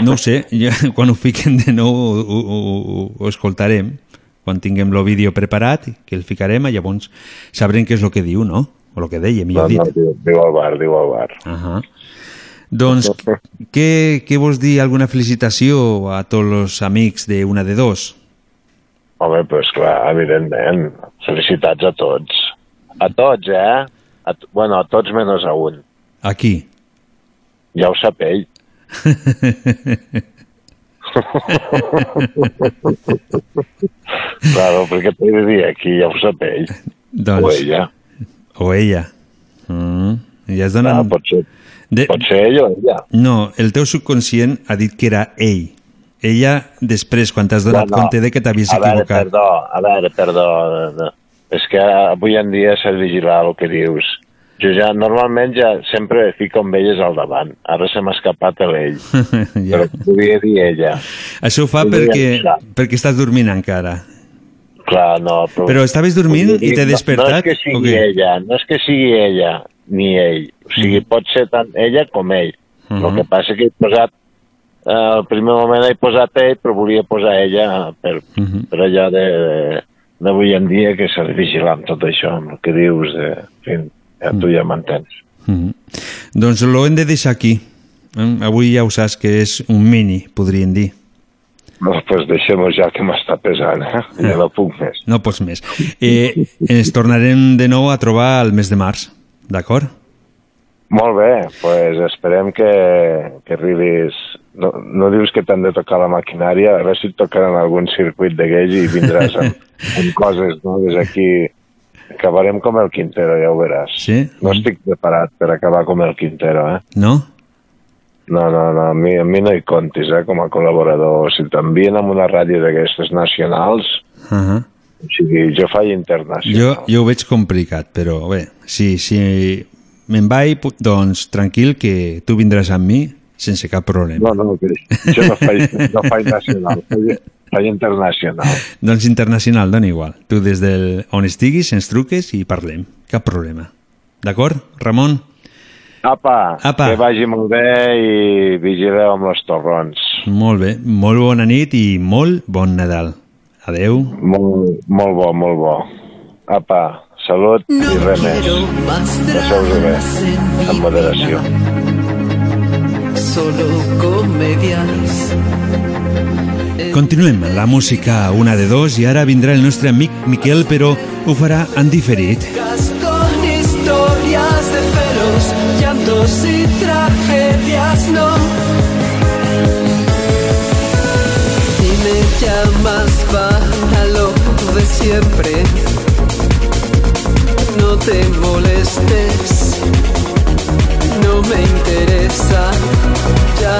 No ho sé, ja, quan ho fiquem de nou ho, ho, ho, ho escoltarem, quan tinguem el vídeo preparat, que el ficarem, i llavors sabrem què és el que diu, no? O el que deia, No, millor no, dit. diu, diu al bar, diu al bar. Ahà. Doncs, què, què vols dir? Alguna felicitació a tots els amics de una de dos? Home, doncs clar, evidentment. Felicitats a tots. A tots, eh? A, bueno, a tots menys a un. Aquí. Ja ho sap ell. claro, perquè t'he de dir aquí, ja ho sap ell. Doncs, O ella. O ella. Mm. Ja es dona... Ah, pot ser, de... pot ser ell o ella. No, el teu subconscient ha dit que era ell. Ella, després, quan t'has donat No, no. compte de que t'havies equivocat. perdó, a veure, perdó. no. És que avui en dia s'ha de vigilar el que dius. Jo ja, normalment ja sempre fico amb elles al davant. Ara se m'ha escapat a l'ell. ja. Però podia dir ella. Això ho fa Podria perquè, perquè estàs dormint encara. Clar, no, però... Però estaves dormint dir, i t'he despertat? No és que sigui què? ella, no és que sigui ella ni ell. O sigui, pot ser tant ella com ell. Mhm. El que passa que he posat eh, al primer moment he posat ell, però volia posar ella per, Mhm. per allà de, de, d'avui en dia que s'ha de vigilar amb tot això, amb el que dius, de, en fi, ja, tu ja m'entens. Mhm. Doncs ho hem de deixar aquí. Eh? Avui ja ho saps que és un mini, podríem dir. No, pues deixem-ho ja que m'està pesant, eh? Ja no puc més. No pots més. Eh, ens tornarem de nou a trobar el mes de març, d'acord? Molt bé, pues esperem que, que arribis... No, no dius que t'han de tocar la maquinària, a veure si et tocaran algun circuit de gauge i vindràs amb, amb coses noves aquí. Acabarem com el Quintero, ja ho veràs. Sí? No estic preparat per acabar com el Quintero, eh? No? No, no, no, a mi, a mi no hi comptis, eh, com a col·laborador. Si t'envien amb una ràdio d'aquestes nacionals, Uh -huh. o sigui, jo faig internacional. Jo, jo ho veig complicat, però bé, si, si me'n vaig, doncs tranquil que tu vindràs amb mi sense cap problema. No, no, que jo no faig, no faig nacional, faig, faig internacional. Doncs internacional, dona igual. Tu des del on estiguis ens truques i parlem. Cap problema. D'acord, Ramon? Apa, Apa. que vagi molt bé i vigileu amb els torrons. Molt bé, molt bona nit i molt bon Nadal. Adeu. Molt, molt bo, molt bo. Apa, salut i res més. Passeu-ho bé, amb moderació. Solo comedias. Continuem la música una de dos i ara vindrà el nostre amic Miquel, però ho farà en diferit. Con historias de celos, llantos y tragedias, no. Si me llamas para lo de siempre, no te molestes, no me interesa. Ya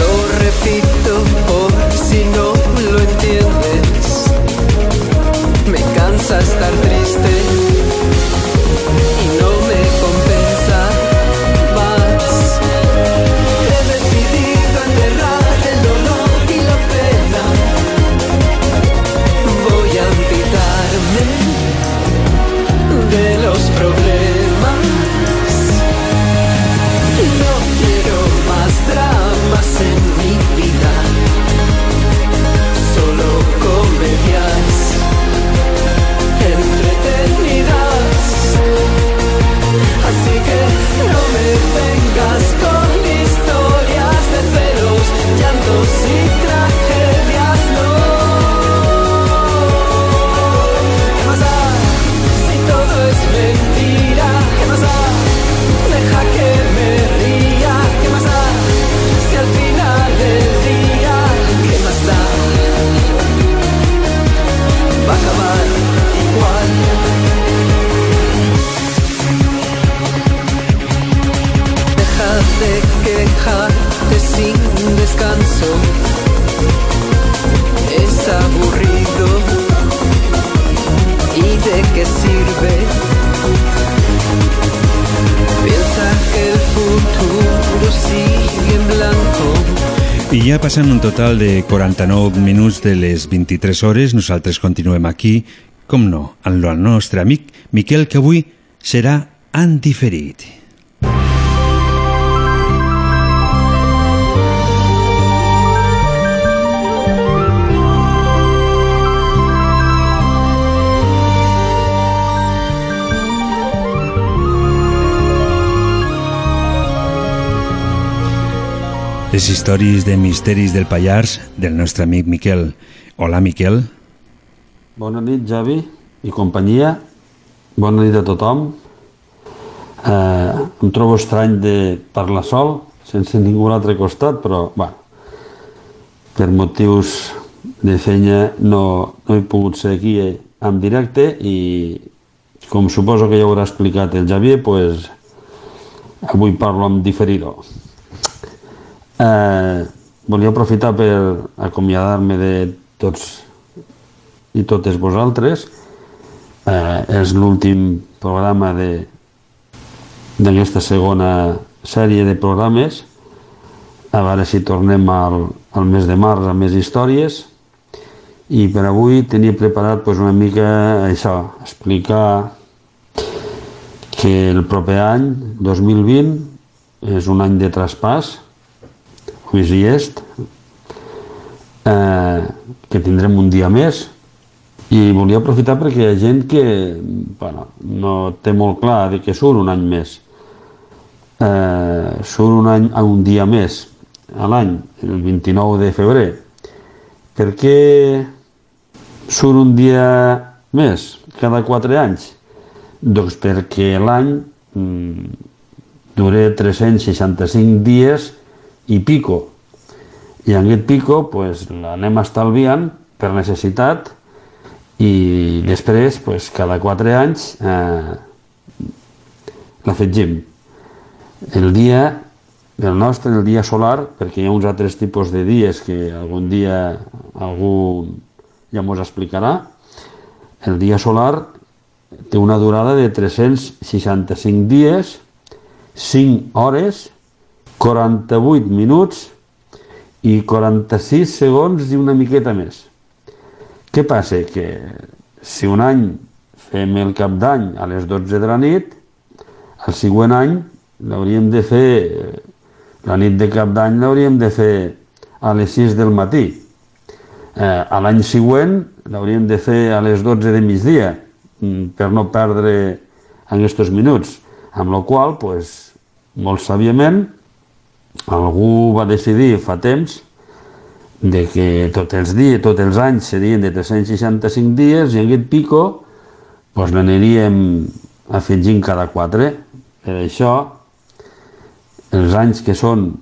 lo repito por si no lo entiendes. Me cansa estar triste ja passant un total de 49 minuts de les 23 hores, nosaltres continuem aquí, com no, amb el nostre amic Miquel, que avui serà en diferit. Les històries de misteris del Pallars del nostre amic Miquel. Hola, Miquel. Bona nit, Javi i companyia. Bona nit a tothom. Eh, em trobo estrany de parlar sol, sense ningú a l'altre costat, però, bueno, per motius de feina no, no he pogut ser aquí en directe i, com suposo que ja haurà explicat el Javier, pues, avui parlo amb diferidor. Eh, volia aprofitar per acomiadar-me de tots i totes vosaltres. Eh, és l'últim programa de d'aquesta segona sèrie de programes. A veure si tornem al, al mes de març amb més històries. I per avui tenia preparat pues, una mica això, explicar que el proper any, 2020, és un any de traspàs, I est, eh, que tindrem un dia més, i volia aprofitar perquè hi ha gent que bueno, no té molt clar de que surt un any més. Eh, surt un any un dia més a l'any, el 29 de febrer. Per què surt un dia més cada quatre anys? Doncs perquè l'any mm, dura 365 dies i pico. I aquest pico pues, l'anem estalviant per necessitat i després, pues, cada quatre anys, eh, l'afegim. El dia del nostre, el dia solar, perquè hi ha uns altres tipus de dies que algun dia algú ja mos explicarà, el dia solar té una durada de 365 dies, 5 hores, 48 minuts i 46 segons i una miqueta més. Què passa? Que si un any fem el cap d'any a les 12 de la nit, el següent any l'hauríem de fer, la nit de cap d'any l'hauríem de fer a les 6 del matí. Eh, a l'any següent l'hauríem de fer a les 12 de migdia, mm, per no perdre aquests minuts. Amb la qual pues, molt sàviament, algú va decidir fa temps de que tots els dies, tots els anys serien de 365 dies i en aquest pico pues, l'aniríem afegint cada 4. Per això, els anys que són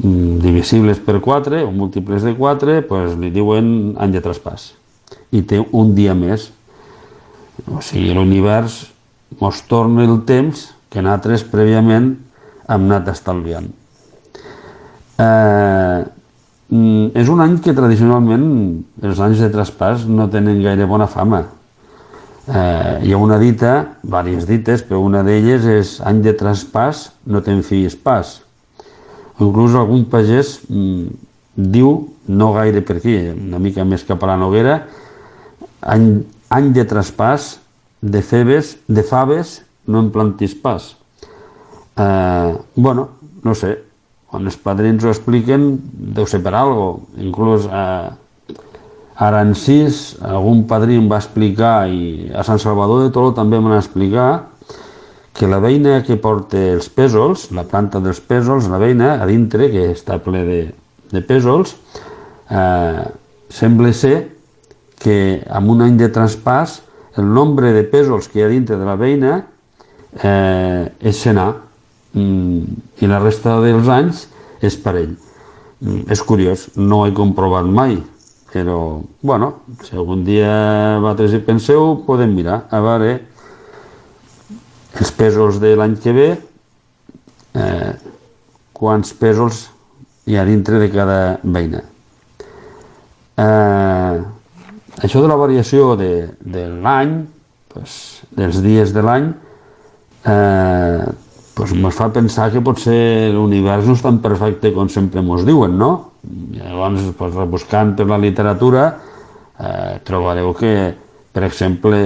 mm, divisibles per 4 o múltiples de 4, pues, li diuen any de traspàs. I té un dia més. O sigui, l'univers mos torna el temps que nosaltres prèviament hem anat estalviant. Eh, Mm, és un any que tradicionalment els anys de traspàs no tenen gaire bona fama. Eh, hi ha una dita, diverses dites, però una d'elles és any de traspàs no te'n fies pas. Inclús algun pagès mm, diu, no gaire per aquí, una mica més cap a la Noguera, any, any de traspàs de febes, de faves no en plantis pas. Eh, bueno, no sé, quan els padrins ho expliquen, deu ser per algo. Inclús eh, a Arancís, algun padrí em va explicar, i a Sant Salvador de Tolo també m'han explicar, que la veina que porta els pèsols, la planta dels pèsols, la veina a dintre, que està ple de, de pèsols, eh, sembla ser que amb un any de traspàs el nombre de pèsols que hi ha dintre de la veina eh, és senar i la resta dels anys és parell. Mm, és curiós, no he comprovat mai, però, bueno, si algun dia vosaltres hi penseu, podem mirar, a veure els pesos de l'any que ve, eh, quants pesos hi ha dintre de cada veïna. Eh, això de la variació de, de l'any, pues, dels dies de l'any, eh, pues mos fa pensar que potser l'univers no és tan perfecte com sempre mos diuen, no? Llavors, pues, rebuscant per la literatura, eh, trobareu que, per exemple,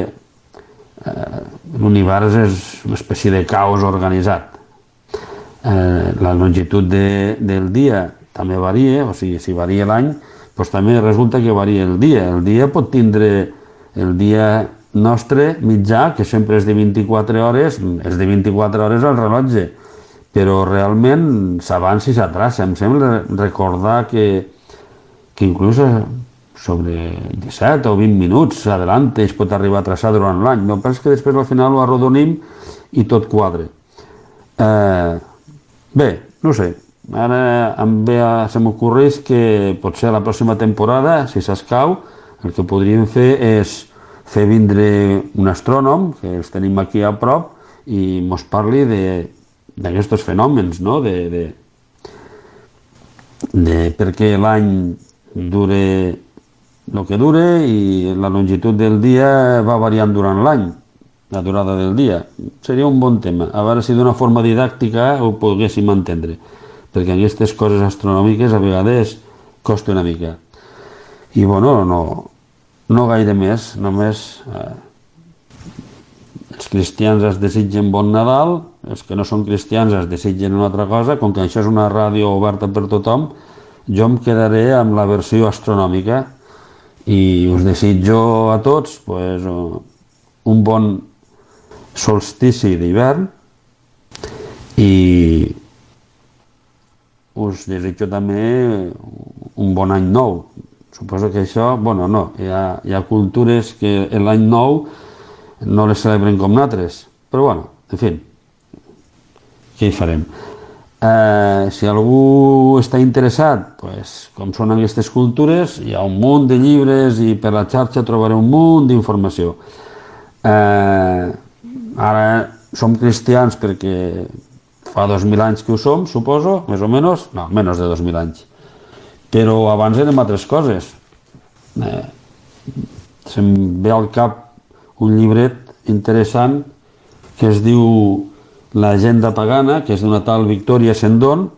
eh, l'univers és una espècie de caos organitzat. Eh, la longitud de, del dia també varia, o sigui, si varia l'any, doncs també resulta que varia el dia. El dia pot tindre el dia nostre mitjà, que sempre és de 24 hores, és de 24 hores al rellotge, però realment s'avança i s'atrassa. Em sembla recordar que, que inclús sobre 17 o 20 minuts adelante es pot arribar a traçar durant l'any. No penso que després al final ho arrodonim i tot quadre. Eh, bé, no sé, ara em ve a, se m'ocorreix que potser a la pròxima temporada, si s'escau, el que podríem fer és fer vindre un astrònom, que els tenim aquí a prop, i mos parli d'aquests fenòmens, no? de, de, de per què l'any dure el que dure i la longitud del dia va variant durant l'any, la durada del dia. Seria un bon tema, a veure si d'una forma didàctica ho poguéssim entendre, perquè aquestes coses astronòmiques a vegades costa una mica. I bueno, no, no gaire més, només eh, els cristians es desitgen bon Nadal, els que no són cristians es desitgen una altra cosa, com que això és una ràdio oberta per tothom, jo em quedaré amb la versió astronòmica. I us desitjo a tots pues, un bon solstici d'hivern. I us desitjo també un bon any nou, Suposo que això, bueno, no, hi ha, hi ha cultures que l'any nou no les celebren com nosaltres, però bueno, en fi, què hi farem? Eh, si algú està interessat, pues, com són aquestes cultures, hi ha un munt de llibres i per la xarxa trobareu un munt d'informació. Eh, ara som cristians perquè fa 2.000 anys que ho som, suposo, més o menys, no, menys de 2.000 anys però abans érem altres coses. Eh, se'm ve al cap un llibret interessant que es diu L'agenda pagana, que és d'una tal Victòria Sendon,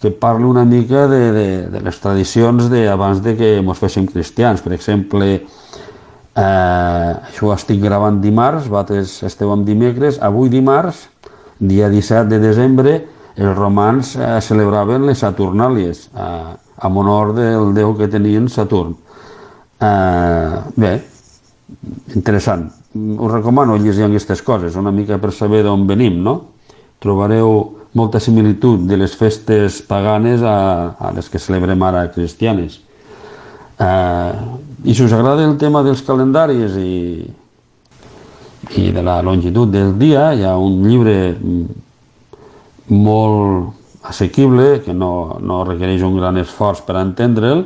que parla una mica de, de, de les tradicions de, abans de que ens féssim cristians. Per exemple, eh, això estic gravant dimarts, vosaltres esteu amb dimecres, avui dimarts, dia 17 de desembre, els romans eh, celebraven les Saturnàlies, eh, en honor del déu que tenien Saturn. Eh, bé, interessant. Us recomano llegir aquestes coses, una mica per saber d'on venim, no? Trobareu molta similitud de les festes paganes a, a les que celebrem ara cristianes. Eh, I si us agrada el tema dels calendaris i, i de la longitud del dia, hi ha un llibre molt assequible, que no, no requereix un gran esforç per entendre'l,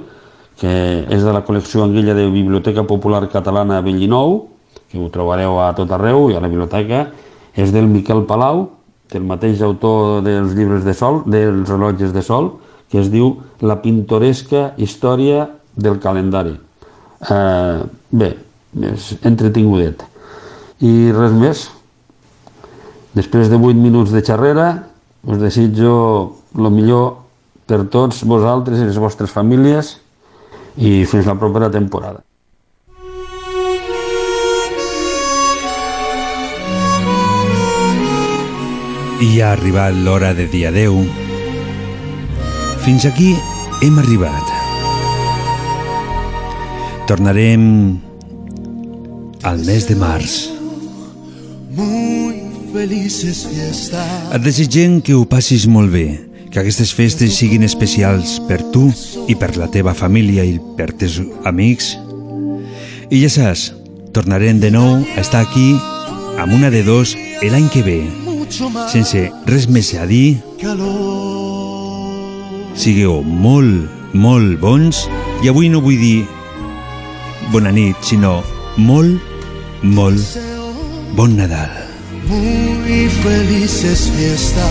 que és de la col·lecció Anguilla de Biblioteca Popular Catalana Bellinou, que ho trobareu a tot arreu i a la biblioteca, és del Miquel Palau, del mateix autor dels llibres de sol, dels rellotges de sol, que es diu La pintoresca història del calendari. Eh, bé, és entretingudet. I res més. Després de 8 minuts de xerrera, us desitjo el millor per tots vosaltres i les vostres famílies i fins la propera temporada. I ha arribat l'hora de dir adeu. Fins aquí hem arribat. Tornarem al mes de març. Muy felices fiestas. Et desitgem que ho passis molt bé, que aquestes festes siguin especials per tu i per la teva família i per teus amics. I ja saps, tornarem de nou a estar aquí amb una de dos l'any que ve, sense res més a dir. Sigueu molt, molt bons i avui no vull dir bona nit, sinó molt, molt bon Nadal. muy felices fiestas,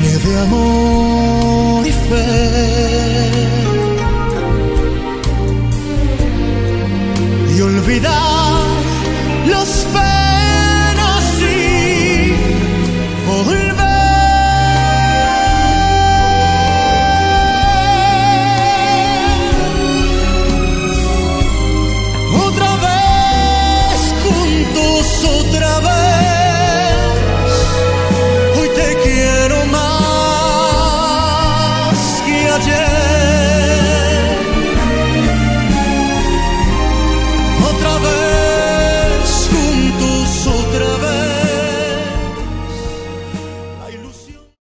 ni de amor y fe. Y olvidar los penas y